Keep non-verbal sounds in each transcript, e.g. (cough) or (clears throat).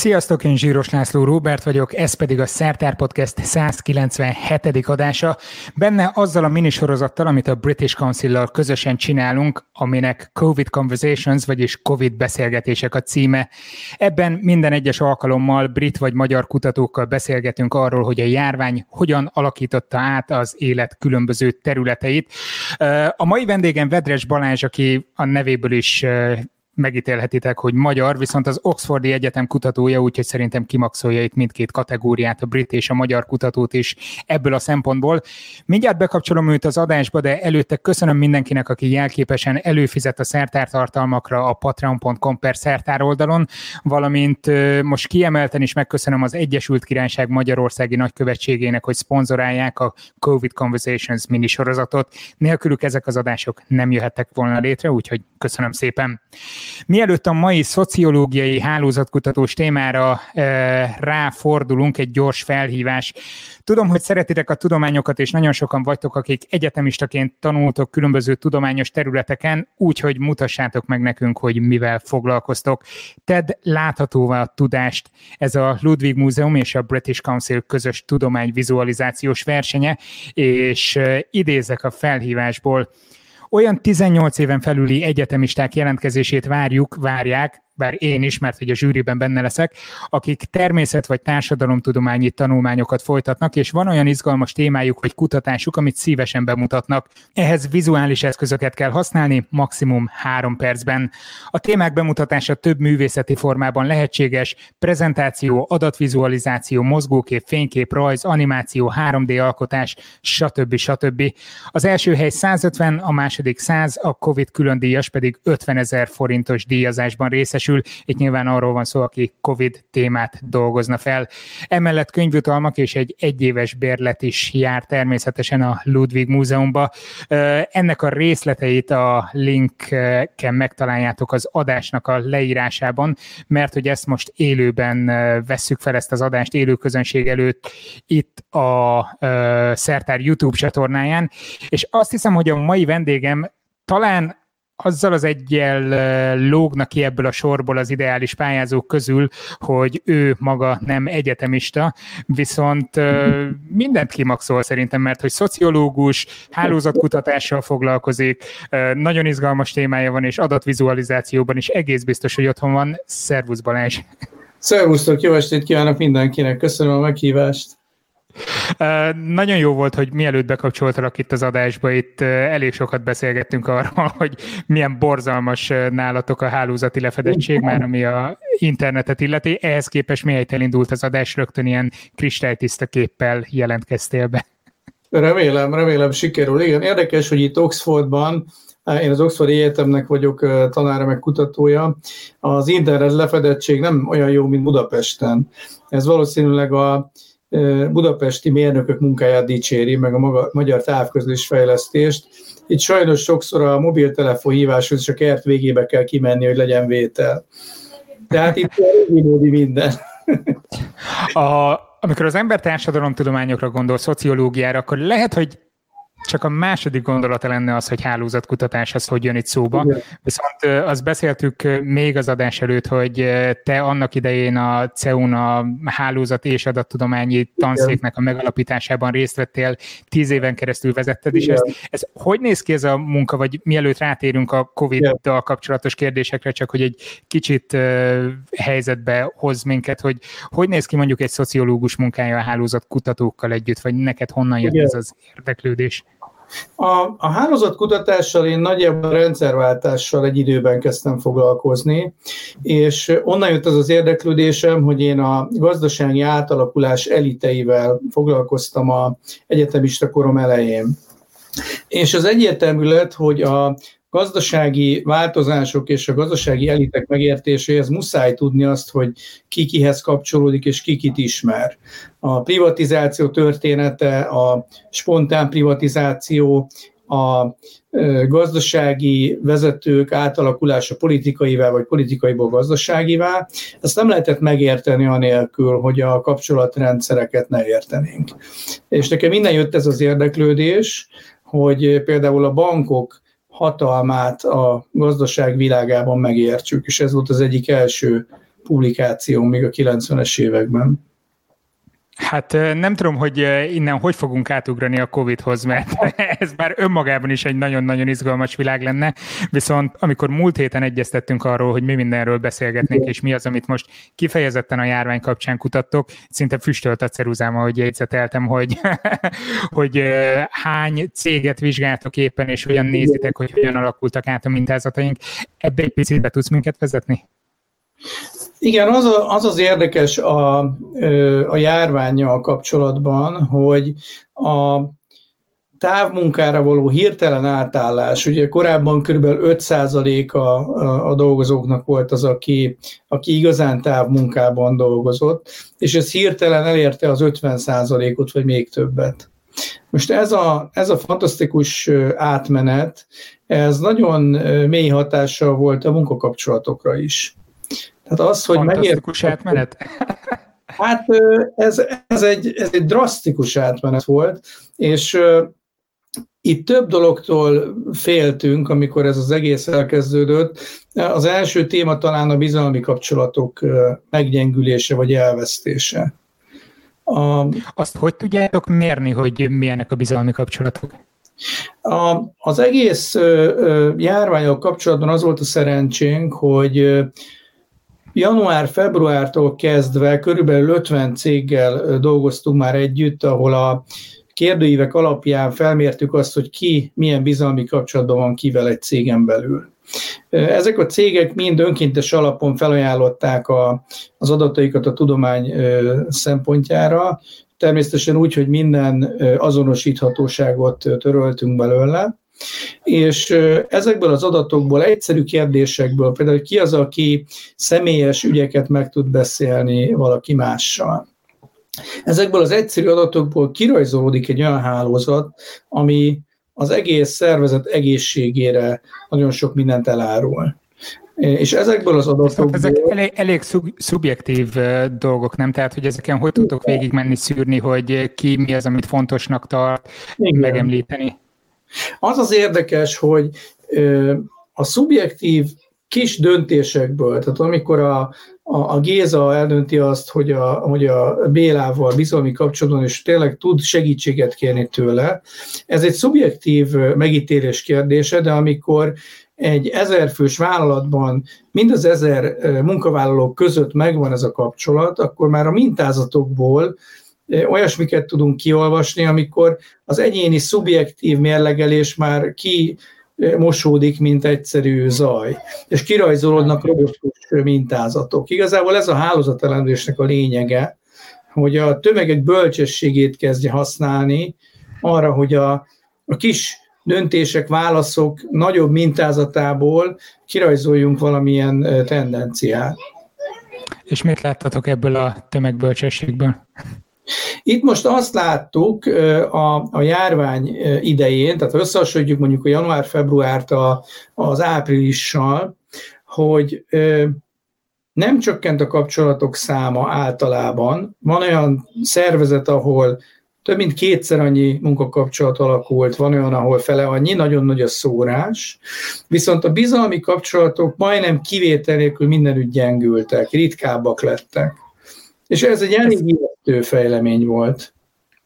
Sziasztok, én Zsíros László Róbert vagyok, ez pedig a Szertár Podcast 197. adása. Benne azzal a minisorozattal, amit a British Council-lal közösen csinálunk, aminek COVID Conversations, vagyis COVID beszélgetések a címe. Ebben minden egyes alkalommal brit vagy magyar kutatókkal beszélgetünk arról, hogy a járvány hogyan alakította át az élet különböző területeit. A mai vendégem Vedres Balázs, aki a nevéből is megítélhetitek, hogy magyar, viszont az Oxfordi Egyetem kutatója, úgyhogy szerintem kimaxolja itt mindkét kategóriát, a brit és a magyar kutatót is ebből a szempontból. Mindjárt bekapcsolom őt az adásba, de előtte köszönöm mindenkinek, aki jelképesen előfizet a szertártartalmakra a patreon.com per szertár oldalon, valamint most kiemelten is megköszönöm az Egyesült Királyság Magyarországi Nagykövetségének, hogy szponzorálják a COVID Conversations minisorozatot. Nélkülük ezek az adások nem jöhettek volna létre, úgyhogy köszönöm szépen. Mielőtt a mai szociológiai hálózatkutatós témára e, ráfordulunk, egy gyors felhívás. Tudom, hogy szeretitek a tudományokat, és nagyon sokan vagytok, akik egyetemistaként tanultok különböző tudományos területeken, úgyhogy mutassátok meg nekünk, hogy mivel foglalkoztok. Tedd láthatóvá a tudást. Ez a Ludwig Múzeum és a British Council közös tudományvizualizációs versenye, és e, idézek a felhívásból. Olyan 18 éven felüli egyetemisták jelentkezését várjuk, várják, bár én is, mert hogy a zsűriben benne leszek, akik természet vagy társadalomtudományi tanulmányokat folytatnak, és van olyan izgalmas témájuk vagy kutatásuk, amit szívesen bemutatnak. Ehhez vizuális eszközöket kell használni, maximum három percben. A témák bemutatása több művészeti formában lehetséges, prezentáció, adatvizualizáció, mozgókép, fénykép, rajz, animáció, 3D alkotás, stb. stb. Az első hely 150, a második 100, a COVID külön díjas pedig 50 ezer forintos díjazásban részesül részesül. Itt nyilván arról van szó, aki COVID témát dolgozna fel. Emellett könyvjutalmak és egy egyéves bérlet is jár természetesen a Ludwig Múzeumba. Ennek a részleteit a linken megtaláljátok az adásnak a leírásában, mert hogy ezt most élőben vesszük fel ezt az adást élő közönség előtt itt a Szertár YouTube csatornáján, és azt hiszem, hogy a mai vendégem talán azzal az egyel lógnak ki ebből a sorból az ideális pályázók közül, hogy ő maga nem egyetemista, viszont mindent kimaxol szerintem, mert hogy szociológus, hálózatkutatással foglalkozik, nagyon izgalmas témája van, és adatvizualizációban is egész biztos, hogy otthon van. Szervusz Balázs! Szervusztok, jó estét kívánok mindenkinek, köszönöm a meghívást! Nagyon jó volt, hogy mielőtt bekapcsoltalak itt az adásba, itt elég sokat beszélgettünk arról, (laughs) hogy milyen borzalmas nálatok a hálózati lefedettség, már ami a internetet illeti. Ehhez képest miért elindult az adás, rögtön ilyen kristálytiszta képpel jelentkeztél be. Remélem, remélem sikerül. Igen, érdekes, hogy itt Oxfordban én az Oxford Egyetemnek vagyok tanára meg kutatója. Az internet lefedettség nem olyan jó, mint Budapesten. Ez valószínűleg a budapesti mérnökök munkáját dicséri, meg a maga, magyar távközlés fejlesztést. Itt sajnos sokszor a mobiltelefon híváshoz csak kert végébe kell kimenni, hogy legyen vétel. Tehát itt módi minden. A, amikor az ember társadalomtudományokra gondol, szociológiára, akkor lehet, hogy csak a második gondolata lenne az, hogy hálózatkutatás az hogy jön itt szóba. Igen. Viszont azt beszéltük még az adás előtt, hogy te annak idején a CEUN a hálózat és adattudományi tanszéknek a megalapításában részt vettél, tíz éven keresztül vezetted is ezt. Ez hogy néz ki ez a munka, vagy mielőtt rátérünk a COVID-dal kapcsolatos kérdésekre, csak hogy egy kicsit helyzetbe hoz minket, hogy hogy néz ki mondjuk egy szociológus munkája a hálózat kutatókkal együtt, vagy neked honnan jött Igen. ez az érdeklődés? A, a hálózatkutatással én nagyjából rendszerváltással egy időben kezdtem foglalkozni, és onnan jött az az érdeklődésem, hogy én a gazdasági átalakulás eliteivel foglalkoztam a egyetemista korom elején. És az egyértelmű lett, hogy a gazdasági változások és a gazdasági elitek megértéséhez muszáj tudni azt, hogy ki kihez kapcsolódik és ki kit ismer. A privatizáció története, a spontán privatizáció, a gazdasági vezetők átalakulása politikaivá vagy politikaiból gazdaságivá, ezt nem lehetett megérteni anélkül, hogy a kapcsolatrendszereket ne értenénk. És nekem minden jött ez az érdeklődés, hogy például a bankok hatalmát a gazdaság világában megértsük, és ez volt az egyik első publikáció még a 90-es években. Hát nem tudom, hogy innen hogy fogunk átugrani a Covid-hoz, mert (laughs) ez már önmagában is egy nagyon-nagyon izgalmas világ lenne, viszont amikor múlt héten egyeztettünk arról, hogy mi mindenről beszélgetnénk, és mi az, amit most kifejezetten a járvány kapcsán kutattok, szinte füstölt a ceruzám, ahogy jegyzeteltem, hogy, (laughs) hogy hány céget vizsgáltok éppen, és hogyan nézitek, hogy hogyan alakultak át a mintázataink. Ebbe egy picit be tudsz minket vezetni? Igen, az, a, az az érdekes a, a járványjal kapcsolatban, hogy a távmunkára való hirtelen átállás, ugye korábban kb. 5% a, a, a dolgozóknak volt az, aki, aki igazán távmunkában dolgozott, és ez hirtelen elérte az 50%-ot, vagy még többet. Most ez a, ez a fantasztikus átmenet, ez nagyon mély hatással volt a munkakapcsolatokra is. Tehát az, hogy Fantasztikus megért... átmenet? (laughs) Hát ez, ez, egy, ez egy drasztikus átmenet volt, és itt több dologtól féltünk, amikor ez az egész elkezdődött. Az első téma talán a bizalmi kapcsolatok meggyengülése vagy elvesztése. A, Azt hogy tudjátok mérni, hogy milyenek a bizalmi kapcsolatok? A, az egész járványok kapcsolatban az volt a szerencsénk, hogy Január-februártól kezdve körülbelül 50 céggel dolgoztunk már együtt, ahol a kérdőívek alapján felmértük azt, hogy ki milyen bizalmi kapcsolatban van kivel egy cégen belül. Ezek a cégek mind önkéntes alapon felajánlották a, az adataikat a tudomány szempontjára, természetesen úgy, hogy minden azonosíthatóságot töröltünk belőle, és ezekből az adatokból, egyszerű kérdésekből, például ki az, aki személyes ügyeket meg tud beszélni valaki mással. Ezekből az egyszerű adatokból kirajzolódik egy olyan hálózat, ami az egész szervezet egészségére nagyon sok mindent elárul. És ezekből az adatokból... Ezek elég, elég szub, szubjektív dolgok, nem? Tehát, hogy ezeken hogy tudtok végigmenni, szűrni, hogy ki mi az, amit fontosnak tart, Igen. megemlíteni? Az az érdekes, hogy a szubjektív kis döntésekből, tehát amikor a, a, a Géza eldönti azt, hogy a, hogy a Bélával bizalmi kapcsolatban is tényleg tud segítséget kérni tőle, ez egy szubjektív megítélés kérdése, de amikor egy ezerfős vállalatban mind az ezer munkavállalók között megvan ez a kapcsolat, akkor már a mintázatokból olyasmiket tudunk kiolvasni, amikor az egyéni szubjektív mérlegelés már ki mosódik, mint egyszerű zaj, és kirajzolódnak robotikus mintázatok. Igazából ez a hálózatelemzésnek a lényege, hogy a tömegek bölcsességét kezdje használni arra, hogy a, a kis döntések, válaszok nagyobb mintázatából kirajzoljunk valamilyen tendenciát. És mit láttatok ebből a tömegbölcsességből? Itt most azt láttuk a, a járvány idején, tehát összehasonlítjuk mondjuk a január-februárt a, az áprilissal, hogy nem csökkent a kapcsolatok száma általában. Van olyan szervezet, ahol több mint kétszer annyi munkakapcsolat alakult, van olyan, ahol fele annyi, nagyon nagy a szórás, viszont a bizalmi kapcsolatok majdnem kivétel nélkül mindenütt gyengültek, ritkábbak lettek. És ez egy elég ijesztő fejlemény volt.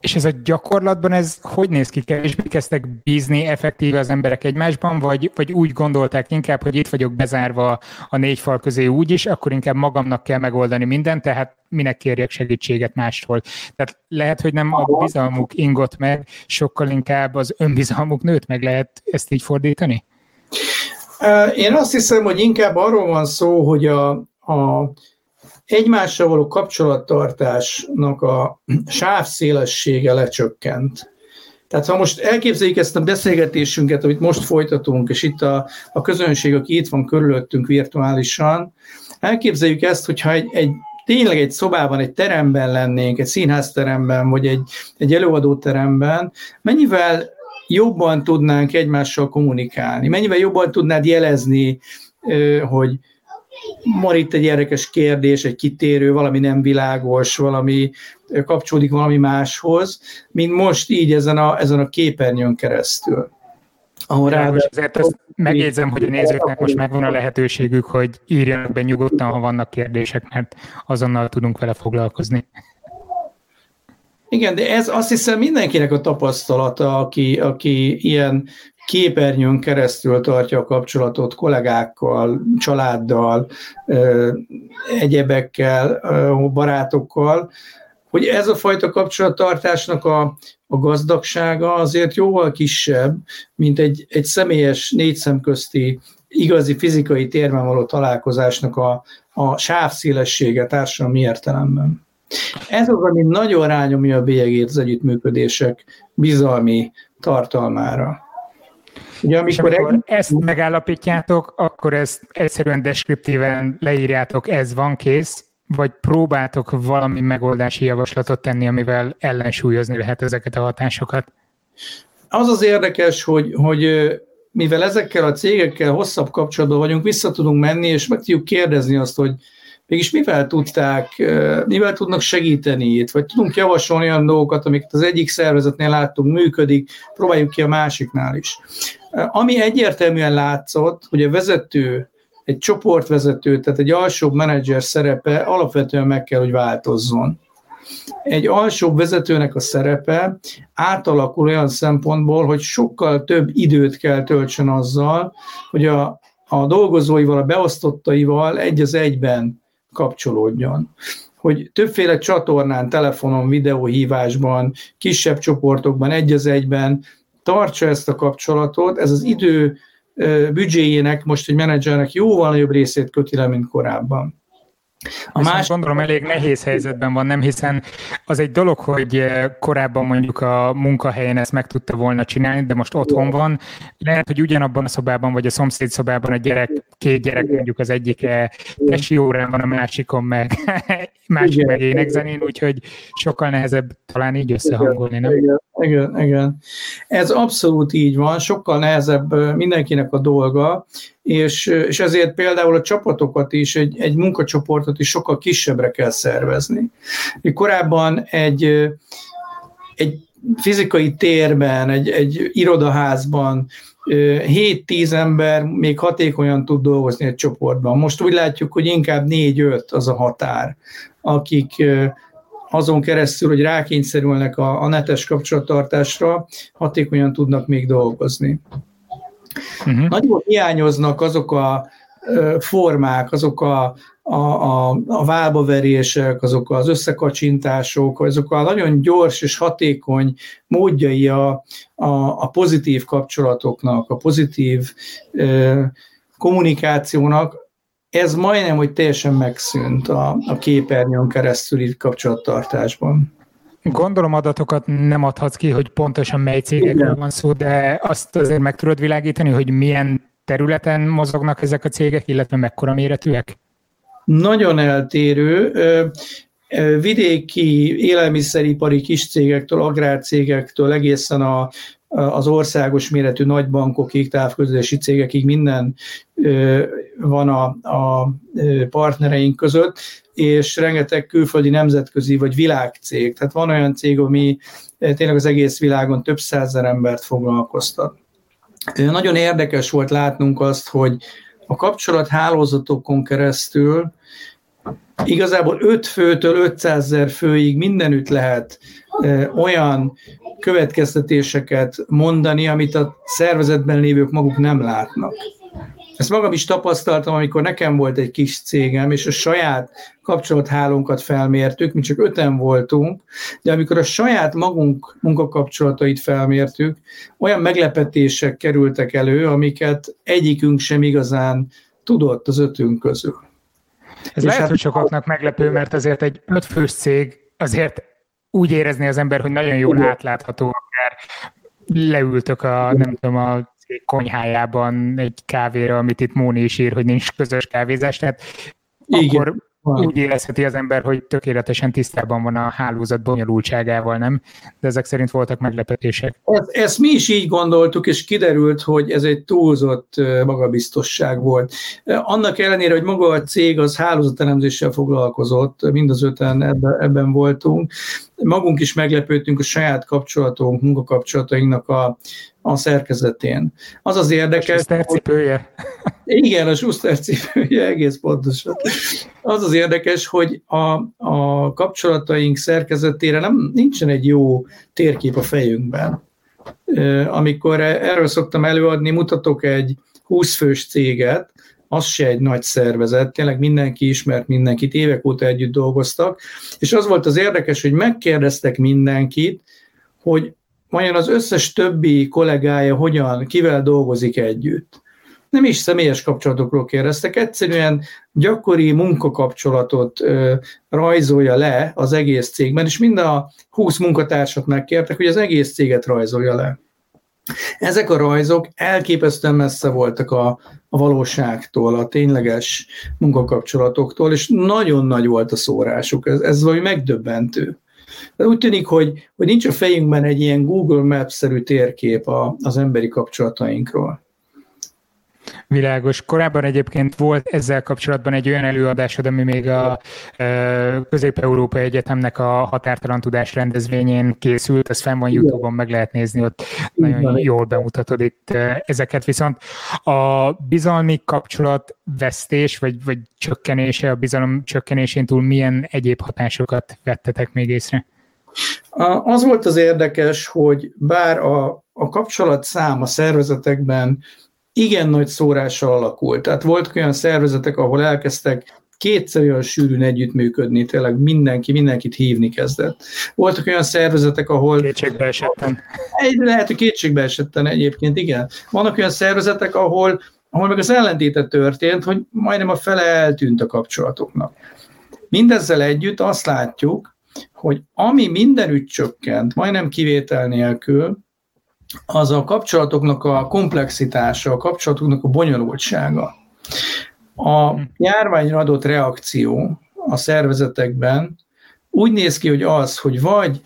És ez a gyakorlatban ez hogy néz ki? Kevésbé kezdtek bízni effektíve az emberek egymásban, vagy, vagy úgy gondolták inkább, hogy itt vagyok bezárva a négy fal közé úgy is, akkor inkább magamnak kell megoldani mindent, tehát minek kérjek segítséget mástól. Tehát lehet, hogy nem a bizalmuk ingott meg, sokkal inkább az önbizalmuk nőtt meg, lehet ezt így fordítani? Én azt hiszem, hogy inkább arról van szó, hogy a, a egymással való kapcsolattartásnak a sávszélessége lecsökkent. Tehát ha most elképzeljük ezt a beszélgetésünket, amit most folytatunk, és itt a, a közönség, aki itt van körülöttünk virtuálisan, elképzeljük ezt, hogyha egy, egy tényleg egy szobában, egy teremben lennénk, egy színházteremben, vagy egy, egy előadóteremben, mennyivel jobban tudnánk egymással kommunikálni, mennyivel jobban tudnád jelezni, hogy, van itt egy érdekes kérdés, egy kitérő, valami nem világos, valami kapcsolódik valami máshoz, mint most így ezen a, ezen a képernyőn keresztül. ahol rá... Azért ezt megjegyzem, hogy a nézőknek most megvan a lehetőségük, hogy írjanak be nyugodtan, ha vannak kérdések, mert azonnal tudunk vele foglalkozni. Igen, de ez azt hiszem mindenkinek a tapasztalata, aki, aki ilyen képernyőn keresztül tartja a kapcsolatot kollégákkal, családdal, egyebekkel, barátokkal, hogy ez a fajta kapcsolattartásnak a, a gazdagsága azért jóval kisebb, mint egy, egy személyes négy közti igazi fizikai térben való találkozásnak a, a sávszélessége társadalmi értelemben. Ez az, ami nagyon rányomja a bélyegét az együttműködések bizalmi tartalmára. Ugye, amikor, és amikor egy... ezt megállapítjátok, akkor ezt egyszerűen deskriptíven leírjátok, ez van kész, vagy próbáltok valami megoldási javaslatot tenni, amivel ellensúlyozni lehet ezeket a hatásokat? Az az érdekes, hogy, hogy mivel ezekkel a cégekkel hosszabb kapcsolatban vagyunk, vissza tudunk menni, és meg tudjuk kérdezni azt, hogy mégis mivel tudták, mivel tudnak segíteni itt, vagy tudunk javasolni olyan dolgokat, amiket az egyik szervezetnél láttunk, működik, próbáljuk ki a másiknál is. Ami egyértelműen látszott, hogy a vezető, egy csoportvezető, tehát egy alsóbb menedzser szerepe alapvetően meg kell, hogy változzon. Egy alsóbb vezetőnek a szerepe átalakul olyan szempontból, hogy sokkal több időt kell töltsön azzal, hogy a, a dolgozóival, a beosztottaival egy az egyben kapcsolódjon hogy többféle csatornán, telefonon, videóhívásban, kisebb csoportokban, egy az egyben tartsa ezt a kapcsolatot, ez az idő büdzséjének most egy menedzsernek jóval nagyobb részét köti le, mint korábban. A más... gondolom elég nehéz helyzetben van, nem hiszen az egy dolog, hogy eh, korábban mondjuk a munkahelyen ezt meg tudta volna csinálni, de most otthon van. Lehet, hogy ugyanabban a szobában, vagy a szomszéd szobában a gyerek, két gyerek mondjuk az egyik tesi órán van, a másikon meg (laughs) másik meg énekzenén, úgyhogy sokkal nehezebb talán így összehangolni, nem? Igen, igen, igen. Ez abszolút így van, sokkal nehezebb mindenkinek a dolga, és, és ezért például a csapatokat is, egy, egy munkacsoportot is sokkal kisebbre kell szervezni. Korábban egy, egy fizikai térben, egy, egy irodaházban 7-10 ember még hatékonyan tud dolgozni egy csoportban. Most úgy látjuk, hogy inkább 4-5 az a határ, akik azon keresztül, hogy rákényszerülnek a, a netes kapcsolattartásra, hatékonyan tudnak még dolgozni. Uh-huh. Nagyon hiányoznak azok a formák, azok a, a, a, a válbaverések, azok az összekacsintások, azok a nagyon gyors és hatékony módjai a, a, a pozitív kapcsolatoknak, a pozitív ö, kommunikációnak, ez majdnem, hogy teljesen megszűnt a, a képernyőn keresztüli kapcsolattartásban. Gondolom adatokat nem adhatsz ki, hogy pontosan mely cégekről van szó, de azt azért meg tudod világítani, hogy milyen területen mozognak ezek a cégek, illetve mekkora méretűek? Nagyon eltérő. Vidéki élelmiszeripari kis cégektől, agrárcégektől egészen a, az országos méretű nagybankokig, távközlési cégekig minden van a, a partnereink között, és rengeteg külföldi nemzetközi vagy világcég. Tehát van olyan cég, ami tényleg az egész világon több százer embert foglalkoztat. Nagyon érdekes volt látnunk azt, hogy a kapcsolathálózatokon keresztül igazából 5 főtől 500 ezer főig mindenütt lehet olyan következtetéseket mondani, amit a szervezetben lévők maguk nem látnak. Ezt magam is tapasztaltam, amikor nekem volt egy kis cégem, és a saját kapcsolathálónkat felmértük, mi csak öten voltunk, de amikor a saját magunk munkakapcsolatait felmértük, olyan meglepetések kerültek elő, amiket egyikünk sem igazán tudott az ötünk közül. Ez lehet, hát, hogy sokaknak meglepő, mert azért egy ötfős cég azért úgy érezni az ember, hogy nagyon jól átlátható, akár leültök a, nem tudom, a konyhájában egy kávéra, amit itt Móni is ír, hogy nincs közös kávézás, tehát Igen. akkor úgy érezheti az ember, hogy tökéletesen tisztában van a hálózat bonyolultságával, nem? De ezek szerint voltak meglepetések. Ezt, ezt mi is így gondoltuk, és kiderült, hogy ez egy túlzott magabiztosság volt. Annak ellenére, hogy maga a cég az hálózatelemzéssel foglalkozott, mind az öten ebben, ebben voltunk, magunk is meglepődtünk a saját kapcsolatunk, munkakapcsolatainknak a a szerkezetén. Az az érdekes... A cipője. Igen, a Schuster cipője, egész pontosan. Az az érdekes, hogy a, a kapcsolataink szerkezetére nem, nincsen egy jó térkép a fejünkben. Amikor erről szoktam előadni, mutatok egy 20 fős céget, az se egy nagy szervezet, tényleg mindenki ismert mindenkit, évek óta együtt dolgoztak, és az volt az érdekes, hogy megkérdeztek mindenkit, hogy vajon az összes többi kollégája hogyan, kivel dolgozik együtt. Nem is személyes kapcsolatokról kérdeztek, egyszerűen gyakori munkakapcsolatot ö, rajzolja le az egész cégben, és mind a 20 munkatársat megkértek, hogy az egész céget rajzolja le. Ezek a rajzok elképesztően messze voltak a, a valóságtól, a tényleges munkakapcsolatoktól, és nagyon nagy volt a szórásuk. Ez, ez valami megdöbbentő. De úgy tűnik, hogy, hogy nincs a fejünkben egy ilyen Google Maps-szerű térkép a, az emberi kapcsolatainkról. Világos. Korábban egyébként volt ezzel kapcsolatban egy olyan előadásod, ami még a Közép-Európai Egyetemnek a határtalan tudás rendezvényén készült, ez fenn van YouTube-on, meg lehet nézni, ott Igen. nagyon jól bemutatod itt ezeket, viszont a bizalmi kapcsolat vesztés, vagy, vagy csökkenése, a bizalom csökkenésén túl milyen egyéb hatásokat vettetek még észre? Az volt az érdekes, hogy bár a, a kapcsolat szám a szervezetekben igen nagy szórással alakult. Tehát volt olyan szervezetek, ahol elkezdtek kétszer olyan sűrűn együttműködni, tényleg mindenki, mindenkit hívni kezdett. Voltak olyan szervezetek, ahol... Kétségbe esetten. Egy, lehet, hogy kétségbe esetten egyébként, igen. Vannak olyan szervezetek, ahol, ahol meg az ellentéte történt, hogy majdnem a fele eltűnt a kapcsolatoknak. Mindezzel együtt azt látjuk, hogy ami mindenütt csökkent, majdnem kivétel nélkül, az a kapcsolatoknak a komplexitása, a kapcsolatoknak a bonyolultsága. A járványra adott reakció a szervezetekben úgy néz ki, hogy az, hogy vagy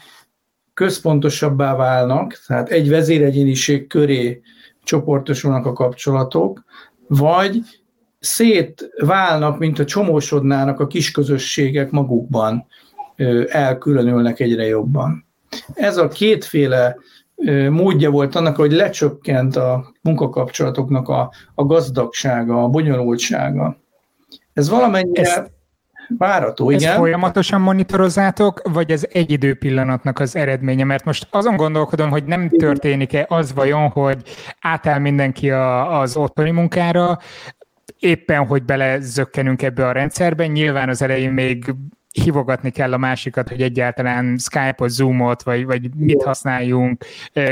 központosabbá válnak, tehát egy vezéregyéniség köré csoportosulnak a kapcsolatok, vagy szétválnak, mint a csomósodnának a kisközösségek magukban, elkülönülnek egyre jobban. Ez a kétféle módja volt annak, hogy lecsökkent a munkakapcsolatoknak a, a gazdagsága, a bonyolultsága. Ez valamennyire Ezt, várató, igen. Ezt folyamatosan monitorozzátok, vagy ez egy időpillanatnak az eredménye? Mert most azon gondolkodom, hogy nem történik-e az vajon, hogy átáll mindenki a, az otthoni munkára, éppen, hogy belezökkenünk ebbe a rendszerbe, nyilván az elején még hívogatni kell a másikat, hogy egyáltalán Skype-ot, Zoom-ot, vagy, vagy mit használjunk,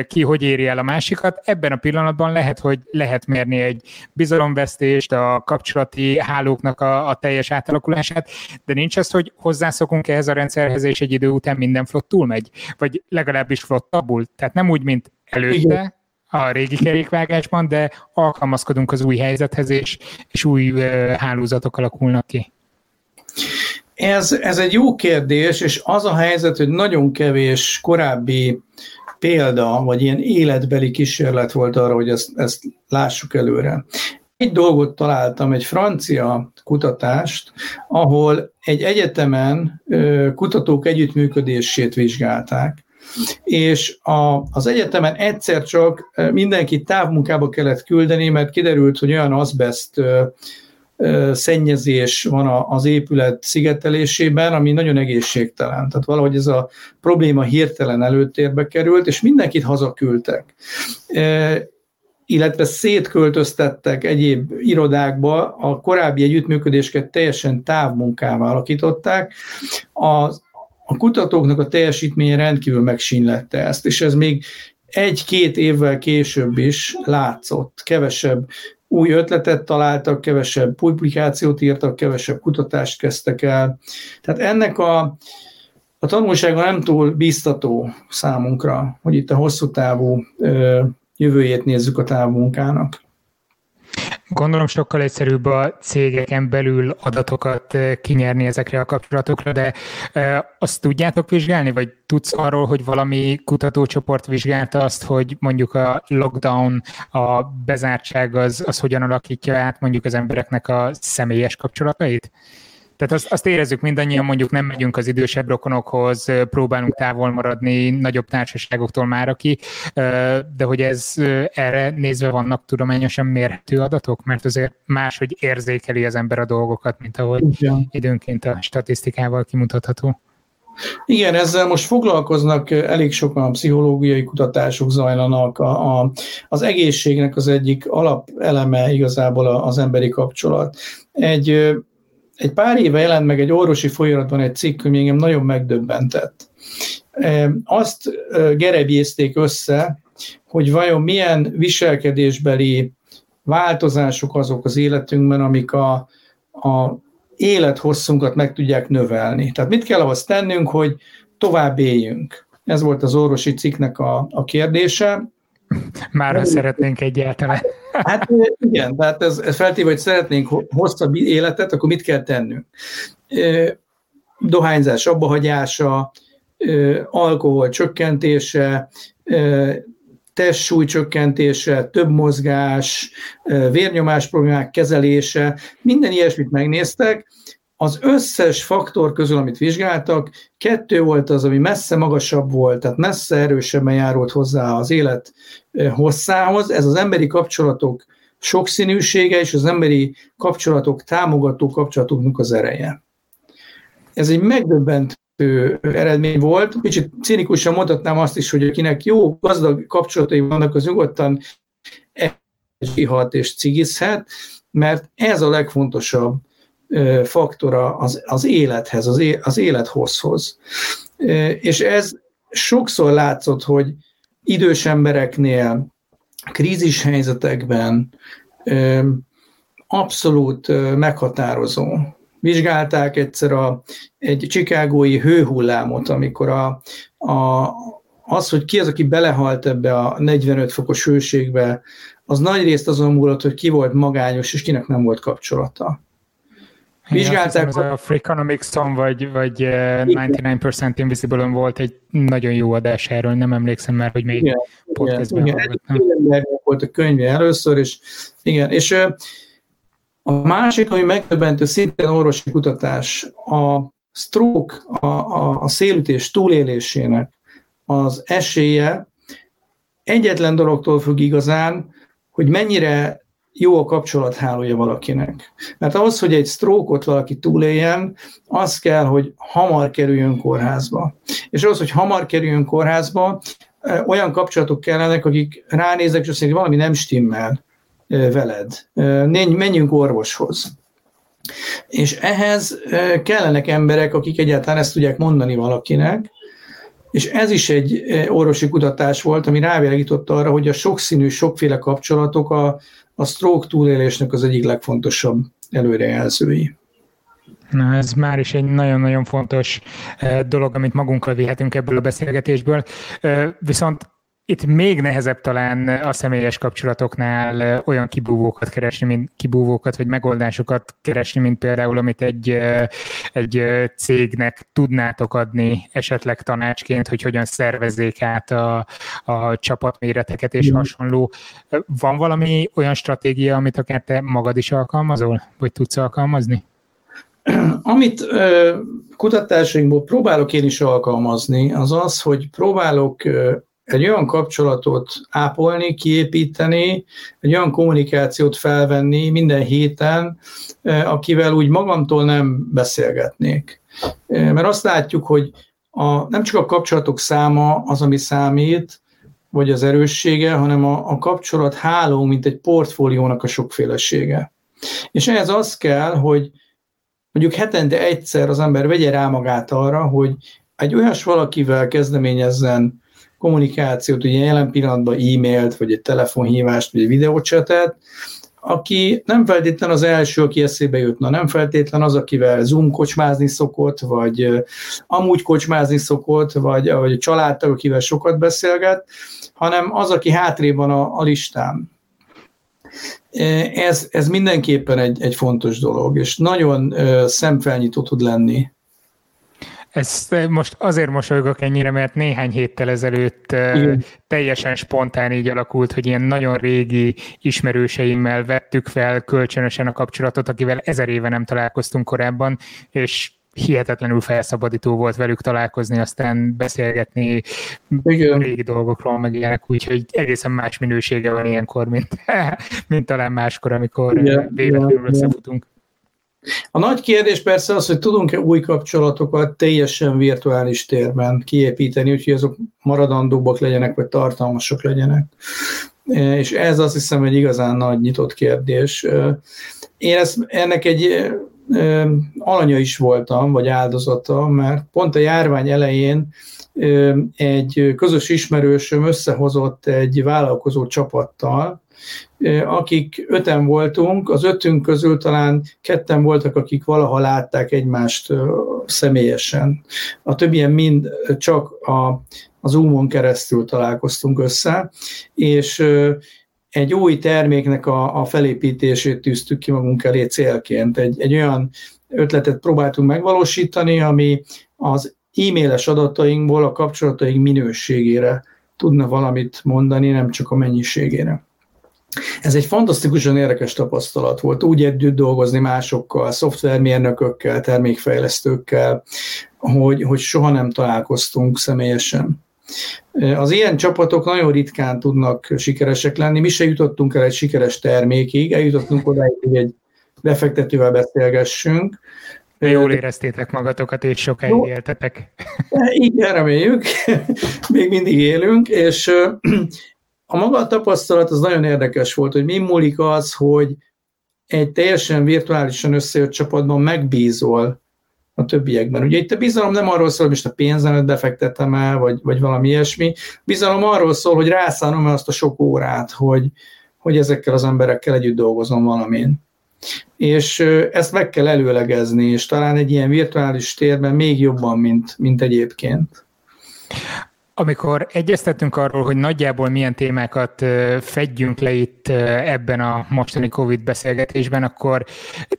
ki hogy éri el a másikat. Ebben a pillanatban lehet, hogy lehet mérni egy bizalomvesztést, a kapcsolati hálóknak a, a teljes átalakulását, de nincs az, hogy hozzászokunk ehhez a rendszerhez, és egy idő után minden flottul megy, vagy legalábbis flottabbul. Tehát nem úgy, mint előtte, Igen a régi kerékvágásban, de alkalmazkodunk az új helyzethez, és, és új hálózatok alakulnak ki. Ez, ez egy jó kérdés, és az a helyzet, hogy nagyon kevés korábbi példa, vagy ilyen életbeli kísérlet volt arra, hogy ezt, ezt lássuk előre. Egy dolgot találtam, egy francia kutatást, ahol egy egyetemen kutatók együttműködését vizsgálták, és a, az egyetemen egyszer csak mindenki távmunkába kellett küldeni, mert kiderült, hogy olyan azbest szennyezés van az épület szigetelésében, ami nagyon egészségtelen. Tehát valahogy ez a probléma hirtelen előtérbe került, és mindenkit hazaküldtek illetve szétköltöztettek egyéb irodákba, a korábbi együttműködéseket teljesen távmunkával alakították. A, a kutatóknak a teljesítménye rendkívül megsínlette ezt, és ez még egy-két évvel később is látszott. Kevesebb új ötletet találtak, kevesebb publikációt írtak, kevesebb kutatást kezdtek el. Tehát ennek a, a tanulsága nem túl biztató számunkra, hogy itt a hosszú távú ö, jövőjét nézzük a távmunkának. Gondolom sokkal egyszerűbb a cégeken belül adatokat eh, kinyerni ezekre a kapcsolatokra, de eh, azt tudjátok vizsgálni, vagy tudsz arról, hogy valami kutatócsoport vizsgálta azt, hogy mondjuk a lockdown, a bezártság az, az hogyan alakítja át mondjuk az embereknek a személyes kapcsolatait? Tehát azt, azt érezzük mindannyian, mondjuk nem megyünk az idősebb rokonokhoz, próbálunk távol maradni nagyobb társaságoktól már aki, de hogy ez erre nézve vannak tudományosan mérhető adatok, mert azért máshogy érzékeli az ember a dolgokat, mint ahogy Igen. időnként a statisztikával kimutatható. Igen, ezzel most foglalkoznak, elég sokan pszichológiai kutatások zajlanak. A, a, az egészségnek az egyik alapeleme igazából az emberi kapcsolat. Egy, egy pár éve jelent meg egy orvosi folyamatban egy cikk, ami engem nagyon megdöbbentett. Azt gerebjézték össze, hogy vajon milyen viselkedésbeli változások azok az életünkben, amik a, a élethosszunkat meg tudják növelni. Tehát mit kell ahhoz tennünk, hogy tovább éljünk? Ez volt az orvosi cikknek a, a kérdése. Már szeretnénk egyáltalán. Hát igen, tehát ez, ez feltéve, hogy szeretnénk hosszabb életet, akkor mit kell tennünk? Dohányzás abbahagyása, alkohol csökkentése, testsúly csökkentése, több mozgás, vérnyomás problémák kezelése, minden ilyesmit megnéztek. Az összes faktor közül, amit vizsgáltak, kettő volt az, ami messze magasabb volt, tehát messze erősebben járult hozzá az élet hosszához. Ez az emberi kapcsolatok sokszínűsége és az emberi kapcsolatok, támogató kapcsolatoknak az ereje. Ez egy megdöbbentő eredmény volt. Kicsit cinikusan mondhatnám azt is, hogy akinek jó, gazdag kapcsolatai vannak, az nyugodtan ihat és cigizhet, mert ez a legfontosabb faktora az, az élethez, az, é, az élethozhoz. És ez sokszor látszott, hogy idős embereknél, krízis helyzetekben abszolút meghatározó vizsgálták egyszer a, egy csikágói hőhullámot, amikor a, a, az, hogy ki az, aki belehalt ebbe a 45 fokos hőségbe, az nagy részt azon múlott, hogy ki volt magányos, és kinek nem volt kapcsolata. Vizsgálták. Ez a Freakonomics-on, vagy, vagy 99% eh, invisible volt egy nagyon jó adás erről, nem emlékszem már, hogy még igen, podcastben igen, igen, volt a könyve először, és igen, és a másik, ami megdöbbentő, szintén orvosi kutatás, a stroke, a, a, a szélütés túlélésének az esélye egyetlen dologtól függ igazán, hogy mennyire jó a kapcsolathálója valakinek. Mert ahhoz, hogy egy sztrókot valaki túléljen, az kell, hogy hamar kerüljön kórházba. És ahhoz, hogy hamar kerüljön kórházba, olyan kapcsolatok kellenek, akik ránéznek, és azt mondják, valami nem stimmel veled. Menjünk orvoshoz. És ehhez kellenek emberek, akik egyáltalán ezt tudják mondani valakinek, és ez is egy orvosi kutatás volt, ami rávilágította arra, hogy a sokszínű, sokféle kapcsolatok a, a stroke túlélésnek az egyik legfontosabb előrejelzői. Na, ez már is egy nagyon-nagyon fontos dolog, amit magunkkal vihetünk ebből a beszélgetésből. Viszont itt még nehezebb talán a személyes kapcsolatoknál olyan kibúvókat keresni, mint kibúvókat, vagy megoldásokat keresni, mint például, amit egy, egy cégnek tudnátok adni esetleg tanácsként, hogy hogyan szervezzék át a, a csapatméreteket és hasonló. Van valami olyan stratégia, amit akár te magad is alkalmazol, vagy tudsz alkalmazni? Amit kutatásainkból próbálok én is alkalmazni, az az, hogy próbálok egy olyan kapcsolatot ápolni, kiépíteni, egy olyan kommunikációt felvenni minden héten, akivel úgy magamtól nem beszélgetnék. Mert azt látjuk, hogy a, nem csak a kapcsolatok száma az, ami számít, vagy az erőssége, hanem a, a kapcsolat háló, mint egy portfóliónak a sokfélesége. És ehhez az kell, hogy mondjuk hetente egyszer az ember vegye rá magát arra, hogy egy olyas valakivel kezdeményezzen kommunikációt, ugye jelen pillanatban e-mailt, vagy egy telefonhívást, vagy egy videócsetet, aki nem feltétlen az első, aki eszébe jutna, nem feltétlen az, akivel Zoom kocsmázni szokott, vagy amúgy kocsmázni szokott, vagy, vagy a családtag, akivel sokat beszélget, hanem az, aki hátrébb van a, a listán. Ez, ez mindenképpen egy, egy fontos dolog, és nagyon szemfelnyitó tud lenni ezt most azért mosolygok ennyire, mert néhány héttel ezelőtt Igen. teljesen spontán így alakult, hogy ilyen nagyon régi ismerőseimmel vettük fel kölcsönösen a kapcsolatot, akivel ezer éve nem találkoztunk korábban, és hihetetlenül felszabadító volt velük találkozni, aztán beszélgetni Igen. régi dolgokról, meg ilyenek, úgyhogy egészen más minősége van ilyenkor, mint, (laughs) mint talán máskor, amikor Igen. véletlenül összefutunk. A nagy kérdés persze az, hogy tudunk-e új kapcsolatokat teljesen virtuális térben kiépíteni, úgyhogy azok maradandóbbak legyenek, vagy tartalmasok legyenek. És ez azt hiszem egy igazán nagy nyitott kérdés. Én ezt, ennek egy alanya is voltam, vagy áldozata, mert pont a járvány elején egy közös ismerősöm összehozott egy vállalkozó csapattal, akik öten voltunk, az ötünk közül talán ketten voltak, akik valaha látták egymást személyesen. A többien mind csak a, a Zoom-on keresztül találkoztunk össze, és egy új terméknek a, a felépítését tűztük ki magunk elé célként. Egy, egy olyan ötletet próbáltunk megvalósítani, ami az e-mailes adatainkból a kapcsolataink minőségére tudna valamit mondani, nem csak a mennyiségére. Ez egy fantasztikusan érdekes tapasztalat volt, úgy együtt dolgozni másokkal, szoftvermérnökökkel, termékfejlesztőkkel, hogy, hogy soha nem találkoztunk személyesen. Az ilyen csapatok nagyon ritkán tudnak sikeresek lenni. Mi se jutottunk el egy sikeres termékig, eljutottunk odáig, hogy egy befektetővel beszélgessünk. Jól éreztétek magatokat, és sokáig Jó. éltetek. Igen, reméljük. Még mindig élünk, és a maga a tapasztalat az nagyon érdekes volt, hogy mi múlik az, hogy egy teljesen virtuálisan összejött csapatban megbízol a többiekben. Ugye itt a bizalom nem arról szól, hogy most a pénzemet befektetem el, vagy, vagy valami ilyesmi. Bizalom arról szól, hogy rászánom azt a sok órát, hogy, hogy ezekkel az emberekkel együtt dolgozom valamin. És ezt meg kell előlegezni, és talán egy ilyen virtuális térben még jobban, mint, mint egyébként. Amikor egyeztettünk arról, hogy nagyjából milyen témákat fedjünk le itt ebben a mostani COVID beszélgetésben, akkor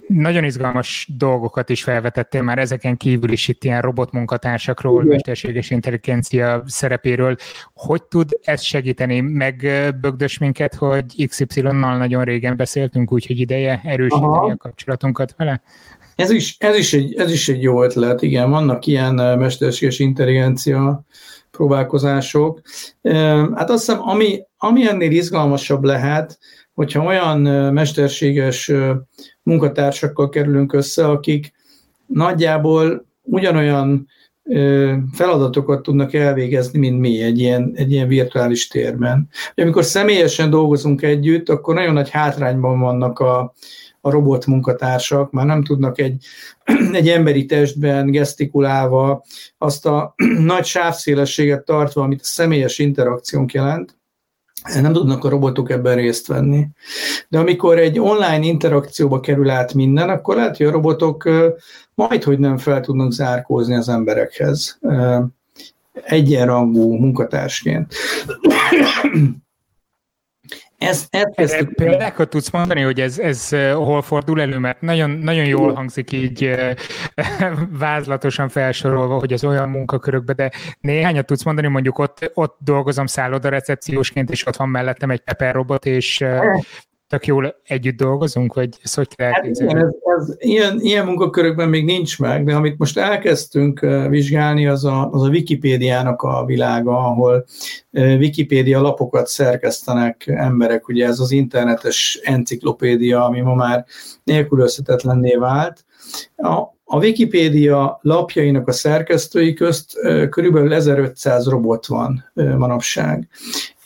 nagyon izgalmas dolgokat is felvetettél már ezeken kívül is itt ilyen robotmunkatársakról, Igen. mesterséges intelligencia szerepéről. Hogy tud ez segíteni? Megbögdös minket, hogy XY-nal nagyon régen beszéltünk, úgyhogy ideje erősíteni Aha. a kapcsolatunkat vele? Ez is, ez, is egy, ez is egy jó ötlet, igen, vannak ilyen mesterséges intelligencia próbálkozások. Hát azt hiszem, ami, ami ennél izgalmasabb lehet, hogyha olyan mesterséges munkatársakkal kerülünk össze, akik nagyjából ugyanolyan feladatokat tudnak elvégezni, mint mi egy ilyen, egy ilyen virtuális térben. Amikor személyesen dolgozunk együtt, akkor nagyon nagy hátrányban vannak a, a robot munkatársak, már nem tudnak egy, (clears throat) egy emberi testben gesztikulálva azt a (clears throat) nagy sávszélességet tartva, amit a személyes interakciónk jelent, nem tudnak a robotok ebben részt venni. De amikor egy online interakcióba kerül át minden, akkor lehet, hogy a robotok majd, hogy nem fel tudnak zárkózni az emberekhez egyenrangú munkatársként. (clears throat) Ez, ez, ez, példákat tudsz mondani, hogy ez, ez hol fordul elő, mert nagyon, nagyon jól hangzik így (laughs) vázlatosan felsorolva, hogy az olyan munkakörökbe, de néhányat tudsz mondani, mondjuk ott, ott dolgozom szálloda recepciósként, és ott van mellettem egy Pepper robot, és tök jól együtt dolgozunk, vagy ezt hogy kell hát igen, ez, ez, ilyen, ilyen munkakörökben még nincs meg, de amit most elkezdtünk vizsgálni, az a, az a Wikipédiának a világa, ahol Wikipédia lapokat szerkesztenek emberek, ugye ez az internetes enciklopédia, ami ma már nélkülözhetetlenné vált. A, a Wikipédia lapjainak a szerkesztői közt körülbelül 1500 robot van manapság,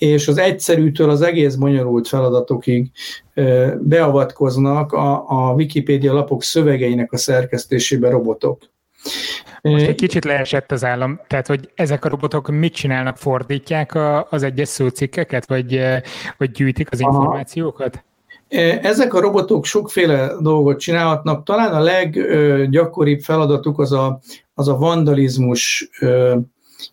és az egyszerűtől az egész bonyolult feladatokig beavatkoznak a, a Wikipédia lapok szövegeinek a szerkesztésébe robotok. Most egy kicsit leesett az állam, tehát hogy ezek a robotok mit csinálnak, fordítják a, az egyes szócikkeket, vagy, vagy gyűjtik az információkat? Aha. Ezek a robotok sokféle dolgot csinálhatnak. Talán a leggyakoribb feladatuk az a, az a vandalizmus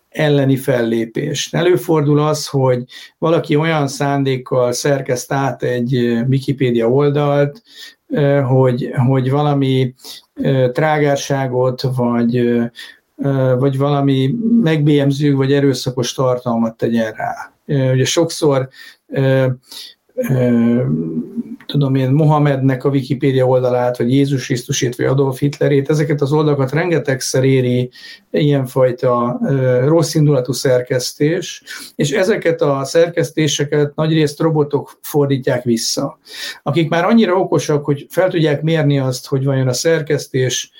elleni fellépés. Előfordul az, hogy valaki olyan szándékkal szerkeszt át egy Wikipédia oldalt, hogy, hogy valami trágárságot, vagy vagy valami megbélyemző vagy erőszakos tartalmat tegyen rá. Ugye sokszor tudom én, Mohamednek a Wikipédia oldalát, vagy Jézus Krisztusét, vagy Adolf Hitlerét, ezeket az oldalakat rengetegszer éri ilyenfajta rossz indulatú szerkesztés, és ezeket a szerkesztéseket nagyrészt robotok fordítják vissza, akik már annyira okosak, hogy fel tudják mérni azt, hogy vajon a szerkesztés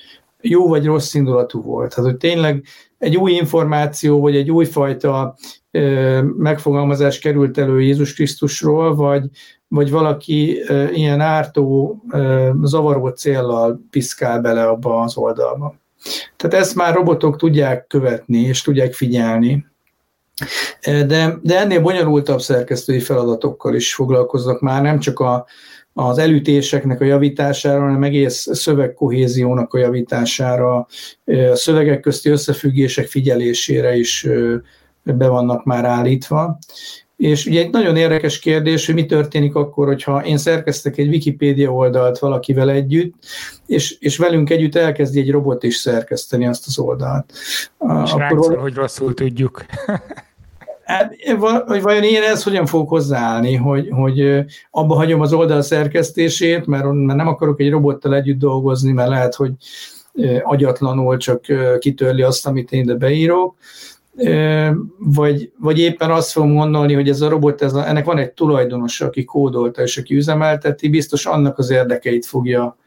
jó vagy rossz indulatú volt. Tehát, hogy tényleg egy új információ, vagy egy újfajta megfogalmazás került elő Jézus Krisztusról, vagy, vagy valaki ilyen ártó, zavaró céllal piszkál bele abba az oldalba. Tehát ezt már robotok tudják követni, és tudják figyelni. De, de ennél bonyolultabb szerkesztői feladatokkal is foglalkoznak már, nem csak a, az elütéseknek a javítására, hanem egész szövegkohéziónak a javítására, a szövegek közti összefüggések figyelésére is be vannak már állítva. És ugye egy nagyon érdekes kérdés, hogy mi történik akkor, hogyha én szerkeztek egy Wikipédia oldalt valakivel együtt, és, és velünk együtt elkezdi egy robot is szerkeszteni azt az oldalt. És akkor szól, hogy rosszul tudjuk. Hát, hogy vajon én ezt hogyan fogok hozzáállni, hogy, hogy abba hagyom az oldal szerkesztését, mert, mert nem akarok egy robottal együtt dolgozni, mert lehet, hogy agyatlanul csak kitörli azt, amit én ide beírok, vagy, vagy éppen azt fogom gondolni, hogy ez a robot, ez a, ennek van egy tulajdonos, aki kódolta és aki üzemelteti, biztos annak az érdekeit fogja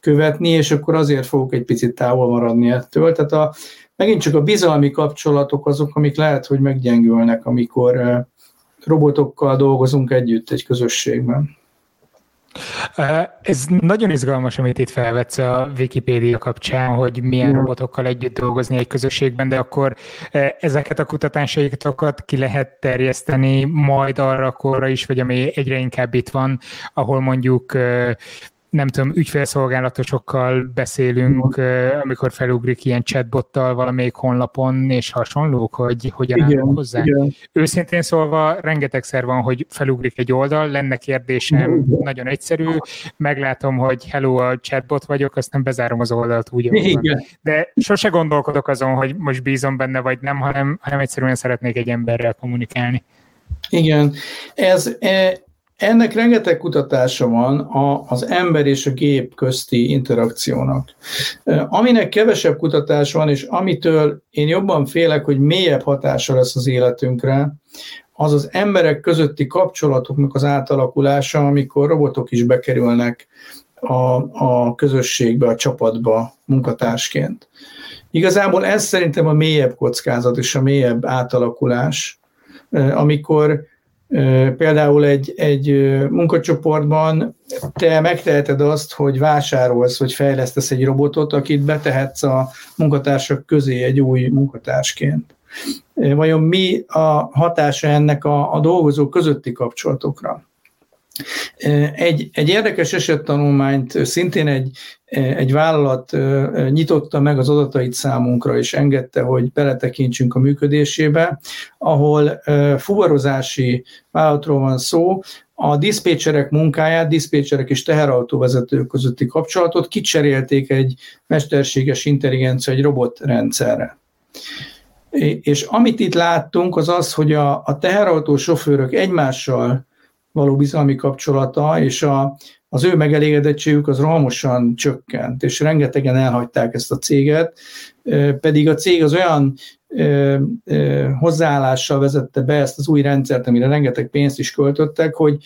követni, és akkor azért fogok egy picit távol maradni ettől. Tehát a, megint csak a bizalmi kapcsolatok azok, amik lehet, hogy meggyengülnek, amikor robotokkal dolgozunk együtt egy közösségben. Ez nagyon izgalmas, amit itt felvetsz a Wikipédia kapcsán, hogy milyen robotokkal együtt dolgozni egy közösségben, de akkor ezeket a kutatásaitokat ki lehet terjeszteni majd arra korra is, vagy ami egyre inkább itt van, ahol mondjuk nem tudom, ügyfélszolgálatosokkal beszélünk, amikor felugrik ilyen chatbottal valamelyik honlapon, és hasonlók, hogy hogyan állunk hozzá. Igen. Őszintén szólva, rengetegszer van, hogy felugrik egy oldal, lenne kérdésem, igen. nagyon egyszerű, meglátom, hogy hello, a chatbot vagyok, aztán bezárom az oldalt úgy, igen. De sose gondolkodok azon, hogy most bízom benne, vagy nem, hanem, hanem egyszerűen szeretnék egy emberrel kommunikálni. Igen, ez, e, ennek rengeteg kutatása van az ember és a gép közti interakciónak. Aminek kevesebb kutatás van, és amitől én jobban félek, hogy mélyebb hatása lesz az életünkre, az az emberek közötti kapcsolatoknak az átalakulása, amikor robotok is bekerülnek a, a közösségbe, a csapatba munkatársként. Igazából ez szerintem a mélyebb kockázat és a mélyebb átalakulás, amikor Például egy, egy munkacsoportban te megteheted azt, hogy vásárolsz, vagy fejlesztesz egy robotot, akit betehetsz a munkatársak közé egy új munkatársként. Vajon mi a hatása ennek a, a dolgozók közötti kapcsolatokra? Egy, egy érdekes esettanulmányt szintén egy, egy vállalat nyitotta meg az adatait számunkra, és engedte, hogy beletekintsünk a működésébe, ahol fuvarozási vállalatról van szó, a diszpécserek munkáját, diszpécserek és teherautóvezetők közötti kapcsolatot kicserélték egy mesterséges intelligencia, egy robotrendszerre. És amit itt láttunk, az az, hogy a, a teherautó sofőrök egymással való bizalmi kapcsolata, és a, az ő megelégedettségük az rohamosan csökkent, és rengetegen elhagyták ezt a céget, pedig a cég az olyan hozzáállással vezette be ezt az új rendszert, amire rengeteg pénzt is költöttek, hogy,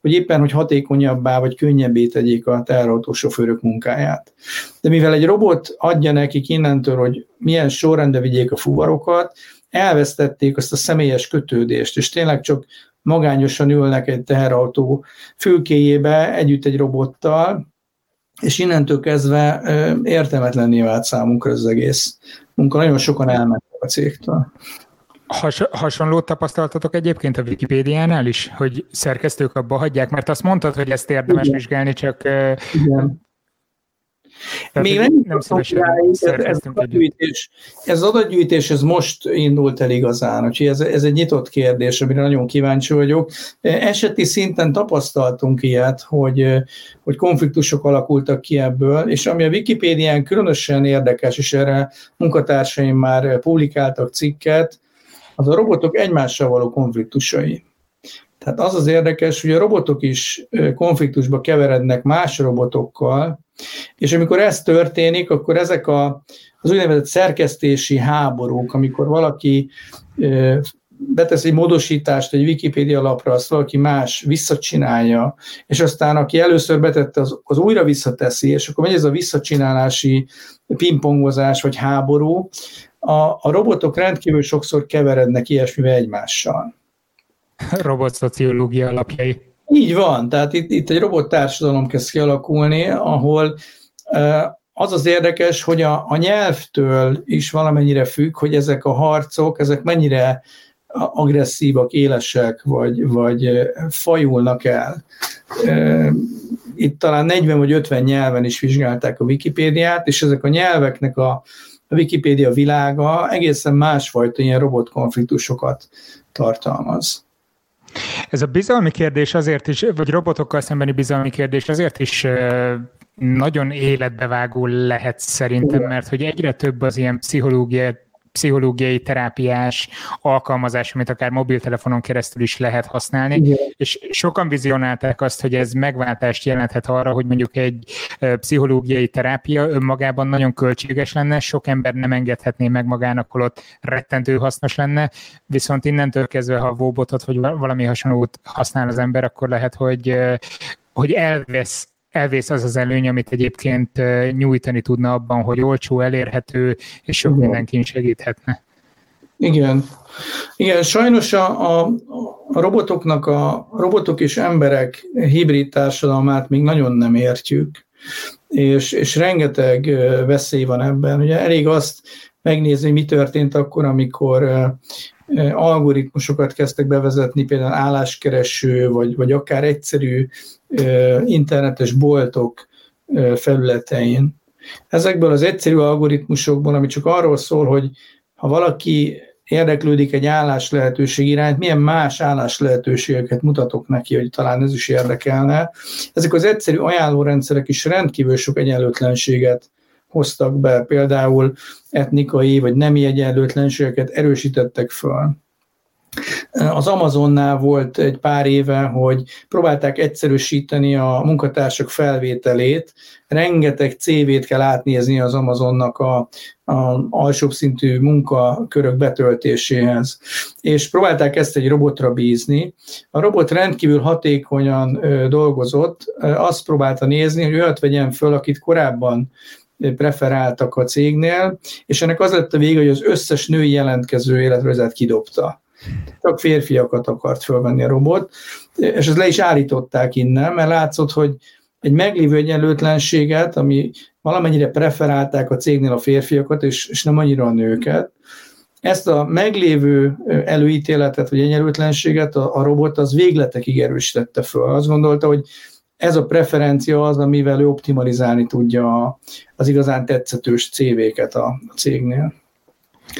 hogy éppen, hogy hatékonyabbá vagy könnyebbé tegyék a teherautósofőrök munkáját. De mivel egy robot adja nekik innentől, hogy milyen sorrendbe vigyék a fuvarokat, elvesztették azt a személyes kötődést, és tényleg csak magányosan ülnek egy teherautó fülkéjébe együtt egy robottal, és innentől kezdve értelmetlenné vált számunkra ez az egész munka. Nagyon sokan elmentek a cégtől. Has, hasonlót tapasztaltatok egyébként a Wikipédiánál is, hogy szerkesztők abba hagyják, mert azt mondtad, hogy ezt érdemes Igen. vizsgálni, csak... Igen. Tehát Még nem, nem szívesen ez, ez, adatgyűjtés, ez adatgyűjtés, ez most indult el igazán, úgyhogy ez, ez egy nyitott kérdés, amire nagyon kíváncsi vagyok. Eseti szinten tapasztaltunk ilyet, hogy, hogy konfliktusok alakultak ki ebből, és ami a Wikipédián különösen érdekes, és erre munkatársaim már publikáltak cikket, az a robotok egymással való konfliktusai. Tehát az az érdekes, hogy a robotok is konfliktusba keverednek más robotokkal, és amikor ez történik, akkor ezek a, az úgynevezett szerkesztési háborúk, amikor valaki betesz egy módosítást egy Wikipédia lapra, azt valaki más visszacsinálja, és aztán aki először betette, az, az újra visszateszi, és akkor megy ez a visszacsinálási pingpongozás vagy háború, a, a robotok rendkívül sokszor keverednek ilyesmivel egymással. Robot-szociológia alapjai. Így van, tehát itt, itt egy robottársadalom kezd kialakulni, ahol az az érdekes, hogy a, a nyelvtől is valamennyire függ, hogy ezek a harcok, ezek mennyire agresszívak, élesek, vagy, vagy fajulnak el. Itt talán 40 vagy 50 nyelven is vizsgálták a Wikipédiát, és ezek a nyelveknek a, a Wikipédia világa egészen másfajta ilyen robotkonfliktusokat tartalmaz. Ez a bizalmi kérdés azért is, vagy robotokkal szembeni bizalmi kérdés azért is nagyon életbevágó lehet szerintem, mert hogy egyre több az ilyen pszichológiai pszichológiai terápiás alkalmazás, amit akár mobiltelefonon keresztül is lehet használni, Igen. és sokan vizionálták azt, hogy ez megváltást jelenthet arra, hogy mondjuk egy pszichológiai terápia önmagában nagyon költséges lenne, sok ember nem engedhetné meg magának, holott rettentő hasznos lenne, viszont innentől kezdve, ha Vóbotot vagy valami hasonlót használ az ember, akkor lehet, hogy hogy elvesz elvész az az előny, amit egyébként nyújtani tudna abban, hogy olcsó, elérhető, és sok mindenkin segíthetne. Igen. Igen, sajnos a, a, a robotoknak, a robotok és emberek hibrid társadalmát még nagyon nem értjük, és, és rengeteg veszély van ebben. Ugye elég azt megnézni, mi történt akkor, amikor algoritmusokat kezdtek bevezetni, például álláskereső, vagy, vagy akár egyszerű internetes boltok felületein. Ezekből az egyszerű algoritmusokból, ami csak arról szól, hogy ha valaki érdeklődik egy állás lehetőség iránt, milyen más állás lehetőségeket mutatok neki, hogy talán ez is érdekelne. Ezek az egyszerű ajánlórendszerek is rendkívül sok egyenlőtlenséget hoztak be, például etnikai vagy nemi egyenlőtlenségeket erősítettek föl. Az Amazonnál volt egy pár éve, hogy próbálták egyszerűsíteni a munkatársak felvételét, rengeteg CV-t kell átnézni az Amazonnak a, a alsóbb szintű munkakörök betöltéséhez. És próbálták ezt egy robotra bízni. A robot rendkívül hatékonyan dolgozott, azt próbálta nézni, hogy olyat vegyen föl, akit korábban preferáltak a cégnél, és ennek az lett a vége, hogy az összes női jelentkező életrajzát kidobta. Csak férfiakat akart fölvenni a robot, és ezt le is állították innen, mert látszott, hogy egy meglévő egyenlőtlenséget, ami valamennyire preferálták a cégnél a férfiakat, és, és nem annyira a nőket, ezt a meglévő előítéletet, vagy egyenlőtlenséget a, a robot az végletekig erősítette föl. Azt gondolta, hogy ez a preferencia az, amivel ő optimalizálni tudja az igazán tetszetős CV-ket a cégnél.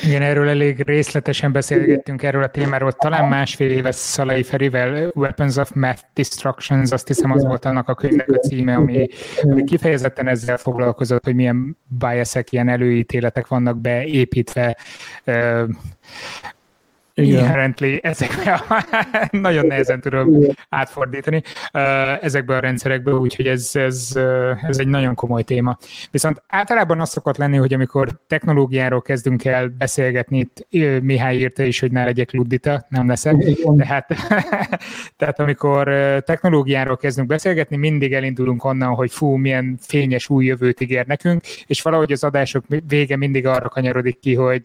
Igen, erről elég részletesen beszélgettünk erről a témáról, talán másfél éves Szalai Ferivel, Weapons of Math Destructions, azt hiszem az volt annak a könyvnek a címe, ami, ami kifejezetten ezzel foglalkozott, hogy milyen biasek, ilyen előítéletek vannak beépítve inherently ezekbe a, (laughs) nagyon nehezen tudom átfordítani ezekbe a rendszerekbe, úgyhogy ez, ez, ez egy nagyon komoly téma. Viszont általában az szokott lenni, hogy amikor technológiáról kezdünk el beszélgetni, itt Mihály írta is, hogy ne legyek luddita, nem leszek, tehát, (laughs) tehát amikor technológiáról kezdünk beszélgetni, mindig elindulunk onnan, hogy fú, milyen fényes új jövőt ígér nekünk, és valahogy az adások vége mindig arra kanyarodik ki, hogy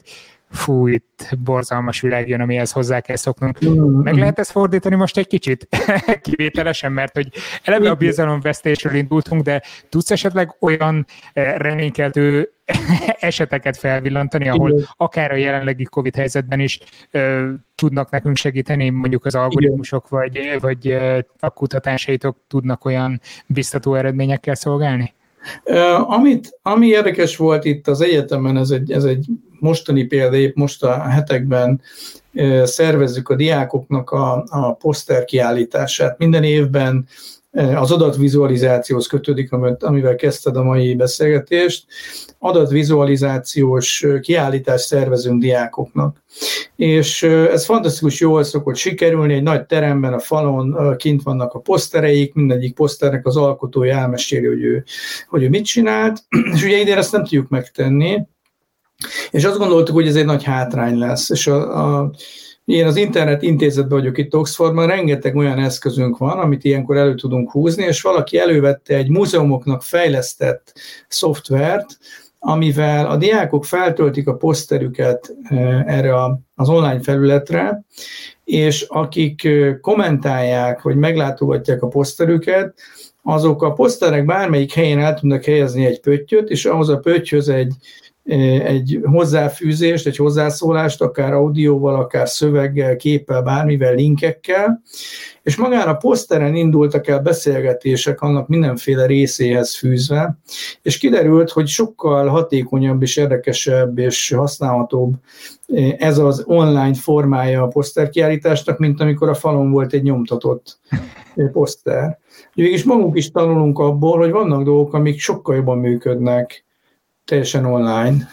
fú, itt borzalmas világ jön, amihez hozzá kell szoknunk. Mm-hmm. Meg lehet ezt fordítani most egy kicsit? (laughs) Kivételesen, mert hogy eleve a bizalomvesztésről indultunk, de tudsz esetleg olyan eh, reménykeltő (laughs) eseteket felvillantani, ahol akár a jelenlegi COVID helyzetben is ö, eh, tudnak nekünk segíteni, mondjuk az algoritmusok, vagy, vagy eh, a kutatásaitok tudnak olyan biztató eredményekkel szolgálni? Amit, ami érdekes volt itt az egyetemen, ez egy, ez egy mostani példa, épp most a hetekben szervezzük a diákoknak a, a poszter kiállítását. Minden évben az adatvizualizációhoz kötődik, amivel kezdted a mai beszélgetést. Adatvizualizációs kiállítást szervezünk diákoknak. És ez fantasztikus jól szokott sikerülni, egy nagy teremben a falon kint vannak a posztereik, mindegyik poszternek az alkotója elmeséli, hogy ő, hogy ő mit csinált, (clears throat) és ugye idén ezt nem tudjuk megtenni, és azt gondoltuk, hogy ez egy nagy hátrány lesz, és a, a én az internet intézetben vagyok itt Oxfordban, rengeteg olyan eszközünk van, amit ilyenkor elő tudunk húzni, és valaki elővette egy múzeumoknak fejlesztett szoftvert, amivel a diákok feltöltik a poszterüket eh, erre az online felületre, és akik eh, kommentálják, vagy meglátogatják a poszterüket, azok a poszterek bármelyik helyén el tudnak helyezni egy pöttyöt, és ahhoz a pöttyhöz egy egy hozzáfűzést, egy hozzászólást, akár audióval, akár szöveggel, képpel, bármivel, linkekkel, és magán a poszteren indultak el beszélgetések annak mindenféle részéhez fűzve, és kiderült, hogy sokkal hatékonyabb és érdekesebb és használhatóbb ez az online formája a poszterkiállításnak, mint amikor a falon volt egy nyomtatott poszter. Végülis magunk is tanulunk abból, hogy vannak dolgok, amik sokkal jobban működnek, teljesen online.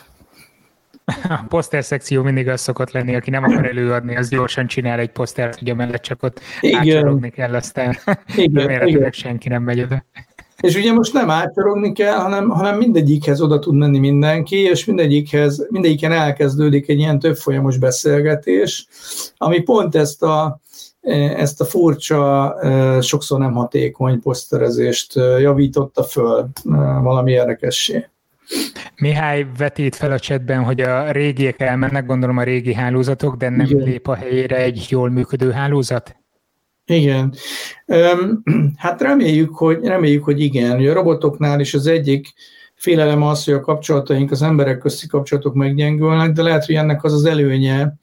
A poszter szekció mindig az szokott lenni, aki nem akar előadni, az gyorsan csinál egy posztert, a mellett csak ott átcsorogni kell, aztán (laughs) remélhetőleg senki nem megy oda. És ugye most nem átcsorogni kell, hanem, hanem mindegyikhez oda tud menni mindenki, és mindegyikhez, mindegyiken elkezdődik egy ilyen több folyamos beszélgetés, ami pont ezt a, ezt a furcsa, sokszor nem hatékony poszterezést javította föl valami érdekessé. Mihály vetít fel a csetben, hogy a régiek elmennek, gondolom a régi hálózatok, de nem Igen. lép a helyére egy jól működő hálózat? Igen. (clears throat) Hát reméljük, hogy, reméljük, hogy igen. A robotoknál is az egyik félelem az, hogy a kapcsolataink, az emberek közti kapcsolatok meggyengülnek, de lehet, hogy ennek az az előnye,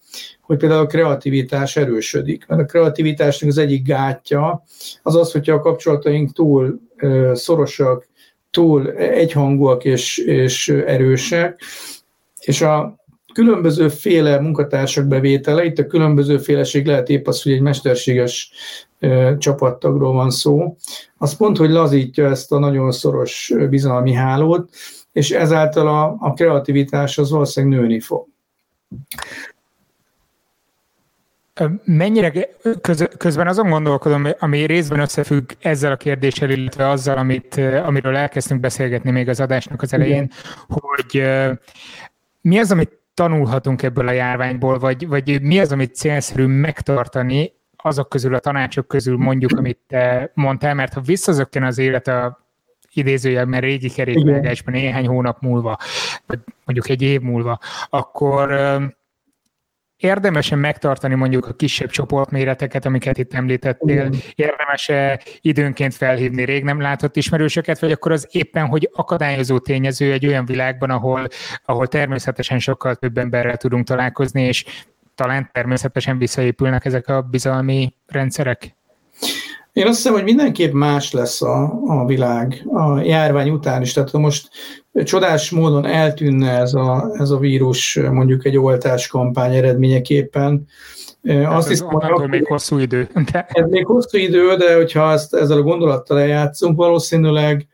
hogy például a kreativitás erősödik. Mert a kreativitásnak az egyik gátja az az, hogyha a kapcsolataink túl szorosak, túl egyhangúak és, és erősek, és a különböző féle munkatársak bevétele, itt a különböző féleség lehet épp az, hogy egy mesterséges csapattagról van szó, az pont, hogy lazítja ezt a nagyon szoros bizalmi hálót, és ezáltal a, a kreativitás az valószínűleg nőni fog. Mennyire köz, közben azon gondolkodom, ami részben összefügg ezzel a kérdéssel, illetve azzal, amit, amiről elkezdtünk beszélgetni még az adásnak az elején, Igen. hogy mi az, amit tanulhatunk ebből a járványból, vagy, vagy mi az, amit célszerű megtartani azok közül, a tanácsok közül mondjuk, amit te mondtál, mert ha visszazökken az élet a idézőjelben régi kerékvágásban néhány hónap múlva, vagy mondjuk egy év múlva, akkor Érdemesen megtartani mondjuk a kisebb csoportméreteket, amiket itt említettél? Érdemes-e időnként felhívni rég nem látott ismerősöket, vagy akkor az éppen, hogy akadályozó tényező egy olyan világban, ahol, ahol természetesen sokkal több emberrel tudunk találkozni, és talán természetesen visszaépülnek ezek a bizalmi rendszerek? Én azt hiszem, hogy mindenképp más lesz a, a világ a járvány után is. Tehát most csodás módon eltűnne ez a, ez a vírus mondjuk egy oltás kampány eredményeképpen. Azt hiszem, hogy még hosszú idő. De... Ez még hosszú idő, de hogyha ezt, ezzel a gondolattal eljátszunk, valószínűleg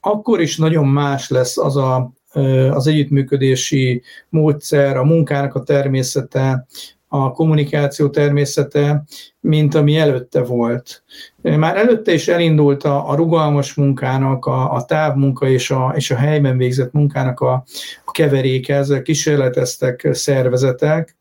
akkor is nagyon más lesz az a, az együttműködési módszer, a munkának a természete, a kommunikáció természete, mint ami előtte volt. Már előtte is elindult a, a rugalmas munkának, a, a távmunka és a, és a helyben végzett munkának a, a keveréke, ezzel kísérleteztek szervezetek,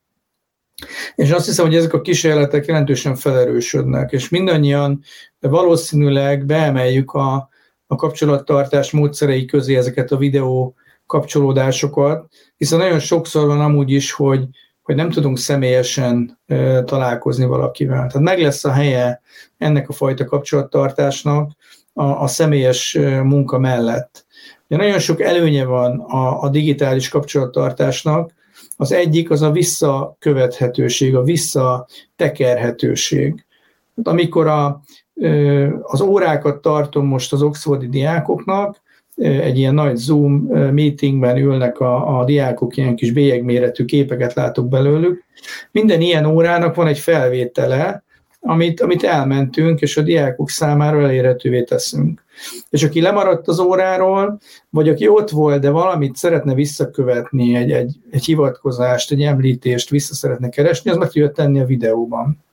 és azt hiszem, hogy ezek a kísérletek jelentősen felerősödnek, és mindannyian valószínűleg beemeljük a, a kapcsolattartás módszerei közé ezeket a videó kapcsolódásokat, hiszen nagyon sokszor van amúgy is, hogy hogy nem tudunk személyesen találkozni valakivel. Tehát meg lesz a helye ennek a fajta kapcsolattartásnak a, a személyes munka mellett. De nagyon sok előnye van a, a digitális kapcsolattartásnak. Az egyik az a visszakövethetőség, a visszatekerhetőség. Amikor a, az órákat tartom most az oxfordi diákoknak, egy ilyen nagy Zoom meetingben ülnek a, a diákok, ilyen kis bélyegméretű képeket látok belőlük. Minden ilyen órának van egy felvétele, amit, amit elmentünk, és a diákok számára elérhetővé teszünk. És aki lemaradt az óráról, vagy aki ott volt, de valamit szeretne visszakövetni, egy, egy, egy hivatkozást, egy említést vissza szeretne keresni, az meg tudja tenni a videóban.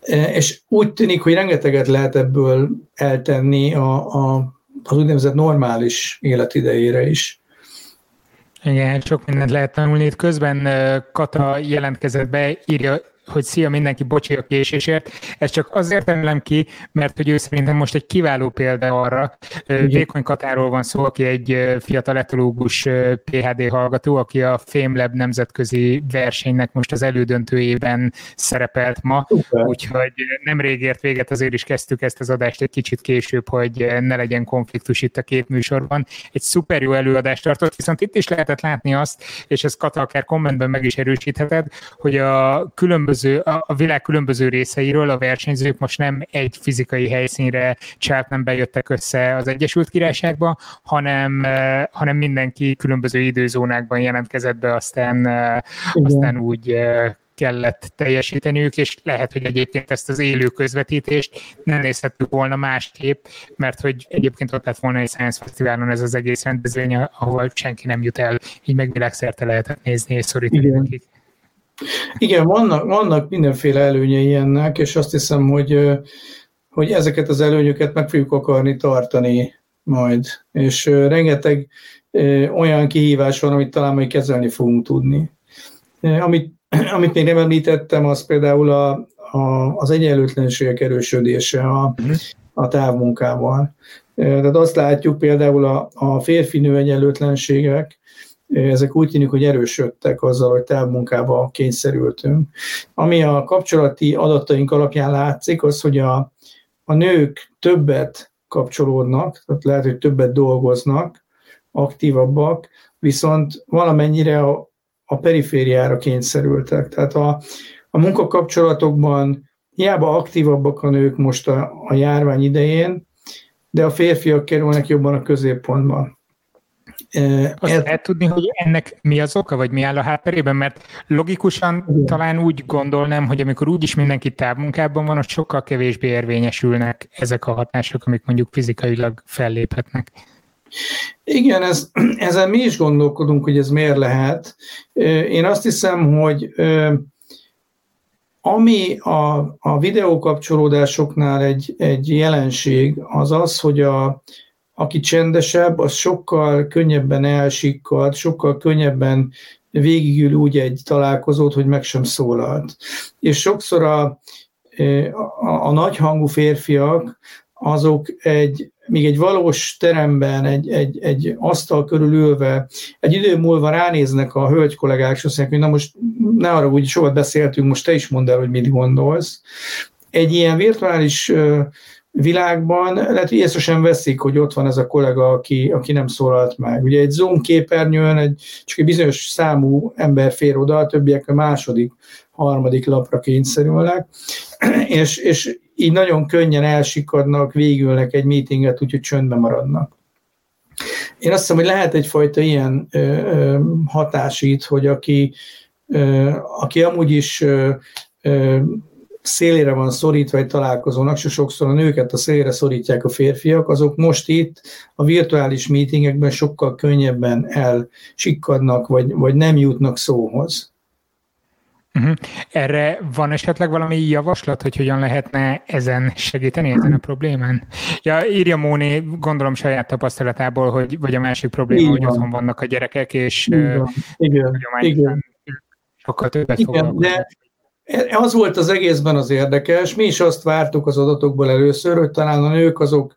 E, és úgy tűnik, hogy rengeteget lehet ebből eltenni a, a, az úgynevezett normális életidejére is. Igen, sok mindent lehet tanulni. Itt közben Kata jelentkezett be, írja hogy szia mindenki, bocsi a késésért. Ez csak azért emelem ki, mert hogy ő szerintem most egy kiváló példa arra. Vékony Katáról van szó, aki egy fiatal etológus PHD hallgató, aki a FameLab nemzetközi versenynek most az elődöntőjében szerepelt ma, Super. úgyhogy nemrég ért véget, azért is kezdtük ezt az adást egy kicsit később, hogy ne legyen konfliktus itt a két műsorban. Egy szuper jó előadást tartott, viszont itt is lehetett látni azt, és ezt Kata akár kommentben meg is erősítheted, hogy a különböző különböző, a világ különböző részeiről a versenyzők most nem egy fizikai helyszínre nem bejöttek össze az Egyesült Királyságba, hanem, eh, hanem mindenki különböző időzónákban jelentkezett be, aztán, eh, aztán úgy eh, kellett teljesíteniük, és lehet, hogy egyébként ezt az élő közvetítést nem nézhettük volna másképp, mert hogy egyébként ott lett volna egy Science Fesztiválon ez az egész rendezvény, ahol senki nem jut el, így meg világszerte lehetett nézni és szorítani nekik. Igen, vannak, vannak mindenféle előnyei ennek, és azt hiszem, hogy, hogy ezeket az előnyöket meg fogjuk akarni tartani majd. És rengeteg olyan kihívás van, amit talán majd kezelni fogunk tudni. Amit, (clears throat) amit még nem említettem, az például a, a, az egyenlőtlenségek erősödése a, mhm. a távmunkával. Tehát azt látjuk például a, a férfi-nő egyenlőtlenségek, ezek úgy tűnik, hogy erősödtek azzal, hogy távmunkába kényszerültünk. Ami a kapcsolati adataink alapján látszik, az, hogy a, a nők többet kapcsolódnak, tehát lehet, hogy többet dolgoznak, aktívabbak, viszont valamennyire a, a perifériára kényszerültek. Tehát a, a munkakapcsolatokban hiába aktívabbak a nők most a, a járvány idején, de a férfiak kerülnek jobban a középpontban. Azt ez... lehet tudni, hogy ennek mi az oka, vagy mi áll a hátterében? Mert logikusan Igen. talán úgy gondolnám, hogy amikor úgyis mindenki távmunkában van, ott sokkal kevésbé érvényesülnek ezek a hatások, amik mondjuk fizikailag felléphetnek. Igen, ez, ezen mi is gondolkodunk, hogy ez miért lehet. Én azt hiszem, hogy ami a, a videókapcsolódásoknál egy, egy jelenség, az az, hogy a, aki csendesebb, az sokkal könnyebben elsikkad, sokkal könnyebben végigül úgy egy találkozót, hogy meg sem szólalt. És sokszor a, a, a nagyhangú férfiak, azok egy, még egy valós teremben, egy, egy, egy asztal körül ülve, egy idő múlva ránéznek a hölgy kollégák, és azt mondják, hogy na most ne arra, hogy sokat beszéltünk, most te is mondd el, hogy mit gondolsz. Egy ilyen virtuális világban lehet, hogy észre sem veszik, hogy ott van ez a kollega, aki, aki nem szólalt meg. Ugye egy Zoom képernyőn egy, csak egy bizonyos számú ember fér oda, a többiek a második, harmadik lapra kényszerülnek, (clears throat) és, és így nagyon könnyen elsikadnak, végülnek egy meetinget, úgyhogy csöndben maradnak. Én azt hiszem, hogy lehet egyfajta ilyen ö, ö, hatás itt, hogy aki, ö, aki amúgy is ö, ö, szélére van szorítva egy találkozónak, és sokszor a nőket a szélére szorítják a férfiak, azok most itt a virtuális meetingekben sokkal könnyebben elsikkadnak, vagy, vagy nem jutnak szóhoz. Uh-huh. Erre van esetleg valami javaslat, hogy hogyan lehetne ezen segíteni, ezen a problémán? Ja, írja Móni, gondolom saját tapasztalatából, hogy vagy a másik probléma, Igen. hogy otthon vannak a gyerekek, és Igen. Igen. Igen. sokkal többet Igen, de az volt az egészben az érdekes, mi is azt vártuk az adatokból először, hogy talán a nők azok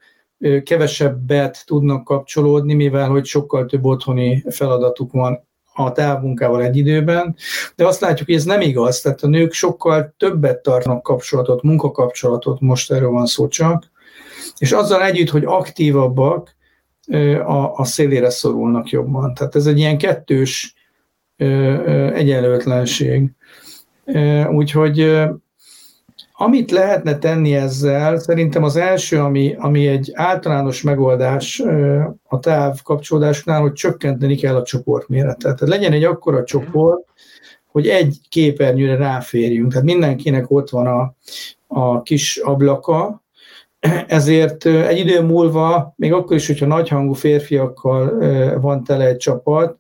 kevesebbet tudnak kapcsolódni, mivel hogy sokkal több otthoni feladatuk van a távmunkával egy időben, de azt látjuk, hogy ez nem igaz, tehát a nők sokkal többet tartanak kapcsolatot, munkakapcsolatot, most erről van szó csak, és azzal együtt, hogy aktívabbak, a, a szélére szorulnak jobban. Tehát ez egy ilyen kettős egyenlőtlenség. Úgyhogy amit lehetne tenni ezzel, szerintem az első, ami, ami egy általános megoldás a táv kapcsolódásnál, hogy csökkenteni kell a csoportméretet. Tehát legyen egy akkora csoport, hogy egy képernyőre ráférjünk. Tehát mindenkinek ott van a, a kis ablaka, ezért egy idő múlva, még akkor is, hogyha nagyhangú férfiakkal van tele egy csapat,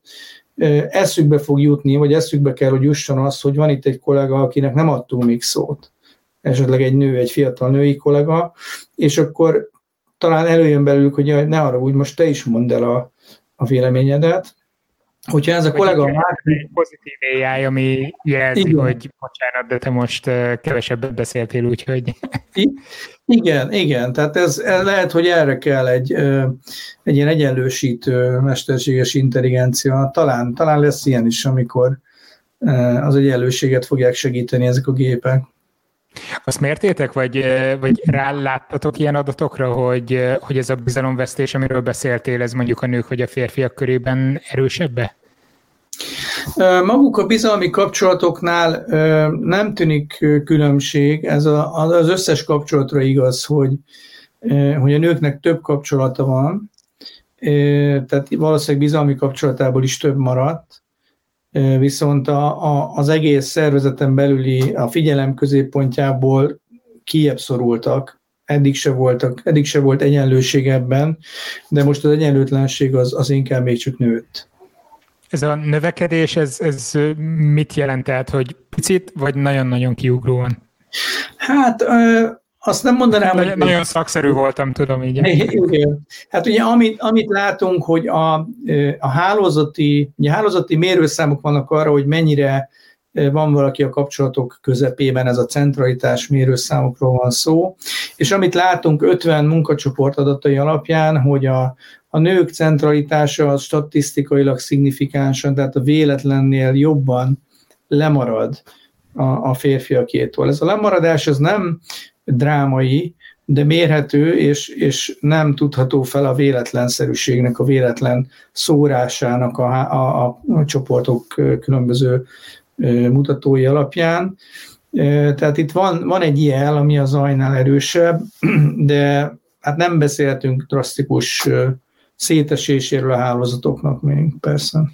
eszükbe fog jutni, vagy eszükbe kell, hogy jusson az, hogy van itt egy kollega, akinek nem adtunk még szót. Esetleg egy nő, egy fiatal női kollega, és akkor talán előjön belőlük, hogy ne arra úgy, most te is mondd el a, a véleményedet, Hogyha ez a kollega már... Egy pozitív AI, ami jelzi, Igen. hogy bocsánat, de te most kevesebbet beszéltél, úgyhogy... Igen, igen, tehát ez, ez lehet, hogy erre kell egy, egy ilyen egyenlősítő mesterséges intelligencia. Talán, talán lesz ilyen is, amikor az egyenlőséget fogják segíteni ezek a gépek. Azt mértétek, vagy, vagy ráláttatok ilyen adatokra, hogy, hogy ez a bizalomvesztés, amiről beszéltél, ez mondjuk a nők vagy a férfiak körében erősebbe? Maguk a bizalmi kapcsolatoknál nem tűnik különbség, ez az összes kapcsolatra igaz, hogy, hogy a nőknek több kapcsolata van, tehát valószínűleg bizalmi kapcsolatából is több maradt, viszont a, a, az egész szervezeten belüli a figyelem középpontjából kiebb szorultak, eddig se, voltak, eddig se volt egyenlőség ebben, de most az egyenlőtlenség az, az inkább még csak nőtt. Ez a növekedés, ez, ez mit jelent? Tehát, hogy picit, vagy nagyon-nagyon kiugróan? Hát azt nem mondanám, hogy... Nagyon szakszerű voltam, tudom így. Igen. Hát ugye amit, amit látunk, hogy a, a hálózati, ugye hálózati mérőszámok vannak arra, hogy mennyire van valaki a kapcsolatok közepében, ez a centralitás mérőszámokról van szó, és amit látunk 50 munkacsoport adatai alapján, hogy a, a nők centralitása az statisztikailag szignifikánsan, tehát a véletlennél jobban lemarad a, a férfiakétól. Ez a lemaradás az nem drámai, de mérhető, és, és nem tudható fel a véletlenszerűségnek, a véletlen szórásának a, a, a csoportok különböző mutatói alapján. Tehát itt van, van egy jel, ami a zajnál erősebb, de hát nem beszéltünk drasztikus széteséséről a hálózatoknak még, persze.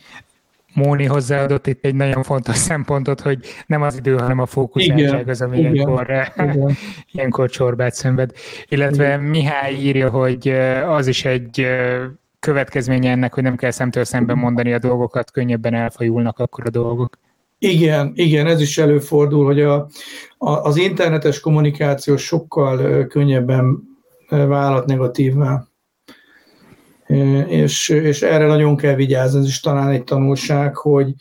Móni hozzáadott itt egy nagyon fontos (laughs) szempontot, hogy nem az idő, hanem a fókuszáltság az, ami igen, ilyenkor, igen. (laughs) ilyenkor csorbát szenved. Illetve igen. Mihály írja, hogy az is egy következménye ennek, hogy nem kell szemtől szemben mondani a dolgokat, könnyebben elfajulnak akkor a dolgok. Igen, igen, ez is előfordul, hogy a, a, az internetes kommunikáció sokkal könnyebben vállalt negatívvá és, és erre nagyon kell vigyázni, ez is talán egy tanulság, hogy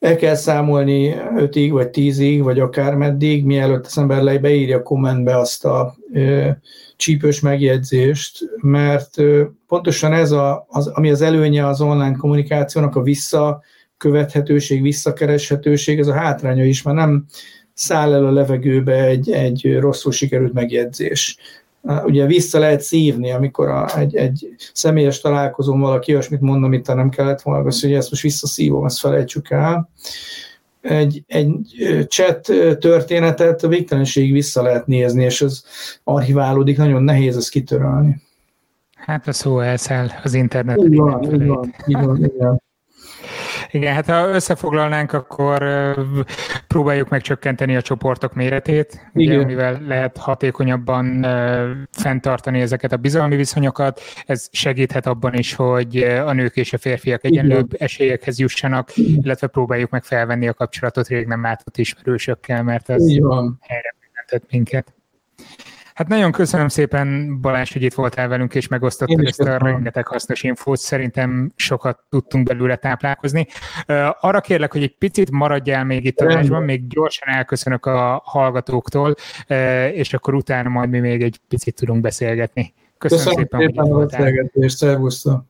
el kell számolni 5-ig, vagy 10-ig, vagy akár meddig, mielőtt az ember beírja kommentbe azt a e, csípős megjegyzést, mert e, pontosan ez, a, az, ami az előnye az online kommunikációnak, a visszakövethetőség, visszakereshetőség, ez a hátránya is, mert nem száll el a levegőbe egy, egy rosszul sikerült megjegyzés ugye vissza lehet szívni, amikor a, egy, egy személyes találkozón valaki olyasmit mond, amit nem kellett volna, azt hogy ezt most visszaszívom, ezt felejtsük el. Egy, egy chat történetet a végtelenség vissza lehet nézni, és ez archiválódik, nagyon nehéz ezt kitörölni. Hát a szó elszáll az internet. Így van, így van, így van, igen. Igen, hát ha összefoglalnánk, akkor próbáljuk meg csökkenteni a csoportok méretét, ugye, amivel lehet hatékonyabban fenntartani ezeket a bizalmi viszonyokat. Ez segíthet abban is, hogy a nők és a férfiak egyenlőbb esélyekhez jussanak, illetve próbáljuk meg felvenni a kapcsolatot rég nem látott ismerősökkel, mert ez helyre minket. Hát nagyon köszönöm szépen Balázs, hogy itt voltál velünk, és megosztottad ezt a rengeteg hasznos infót. Szerintem sokat tudtunk belőle táplálkozni. Arra kérlek, hogy egy picit maradjál még itt adásban, még gyorsan elköszönök a hallgatóktól, és akkor utána majd mi még egy picit tudunk beszélgetni. Köszönöm, köszönöm szépen, szépen hogy itt voltál. a beszélgetést, szervusztok!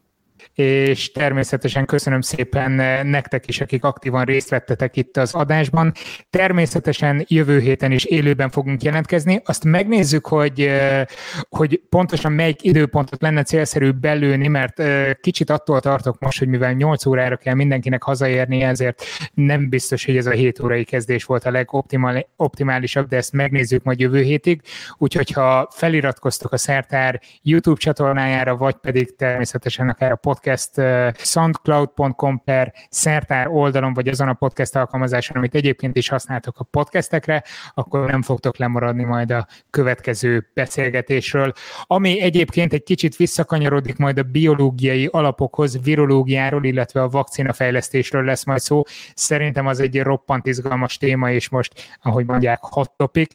És természetesen köszönöm szépen nektek is, akik aktívan részt vettetek itt az adásban. Természetesen jövő héten is élőben fogunk jelentkezni. Azt megnézzük, hogy, hogy pontosan melyik időpontot lenne célszerű belőni, mert kicsit attól tartok most, hogy mivel 8 órára kell mindenkinek hazaérni, ezért nem biztos, hogy ez a 7 órai kezdés volt a legoptimálisabb, de ezt megnézzük majd jövő hétig. Úgyhogy ha feliratkoztok a Szertár YouTube csatornájára, vagy pedig természetesen akár a podcast soundcloud.com per Szertár oldalon, vagy azon a podcast alkalmazáson, amit egyébként is használtok a podcastekre, akkor nem fogtok lemaradni majd a következő beszélgetésről, ami egyébként egy kicsit visszakanyarodik majd a biológiai alapokhoz, virológiáról, illetve a vakcinafejlesztésről lesz majd szó. Szerintem az egy roppant izgalmas téma, és most, ahogy mondják, hot topic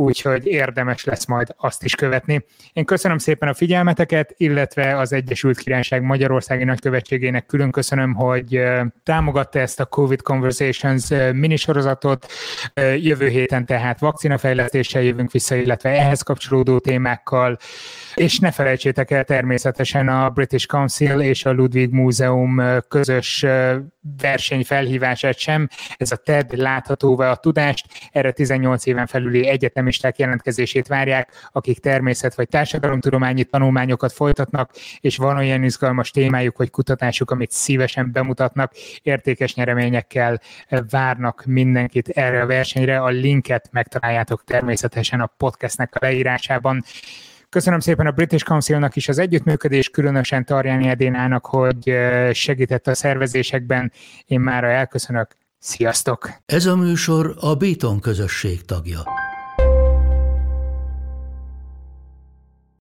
úgyhogy érdemes lesz majd azt is követni. Én köszönöm szépen a figyelmeteket, illetve az Egyesült Királyság Magyarországi Nagykövetségének külön köszönöm, hogy támogatta ezt a COVID Conversations minisorozatot. Jövő héten tehát vakcinafejlesztéssel jövünk vissza, illetve ehhez kapcsolódó témákkal, és ne felejtsétek el természetesen a British Council és a Ludwig Múzeum közös verseny felhívását sem. Ez a TED láthatóvá a tudást, erre 18 éven felüli egyetemisták jelentkezését várják, akik természet vagy társadalomtudományi tanulmányokat folytatnak, és van olyan izgalmas témájuk, hogy kutatásuk, amit szívesen bemutatnak, értékes nyereményekkel várnak mindenkit erre a versenyre. A linket megtaláljátok természetesen a podcastnek a leírásában. Köszönöm szépen a British Councilnak is az együttműködés, különösen Tarjáni Edénának, hogy segített a szervezésekben. Én már elköszönök. Sziasztok! Ez a műsor a Béton közösség tagja.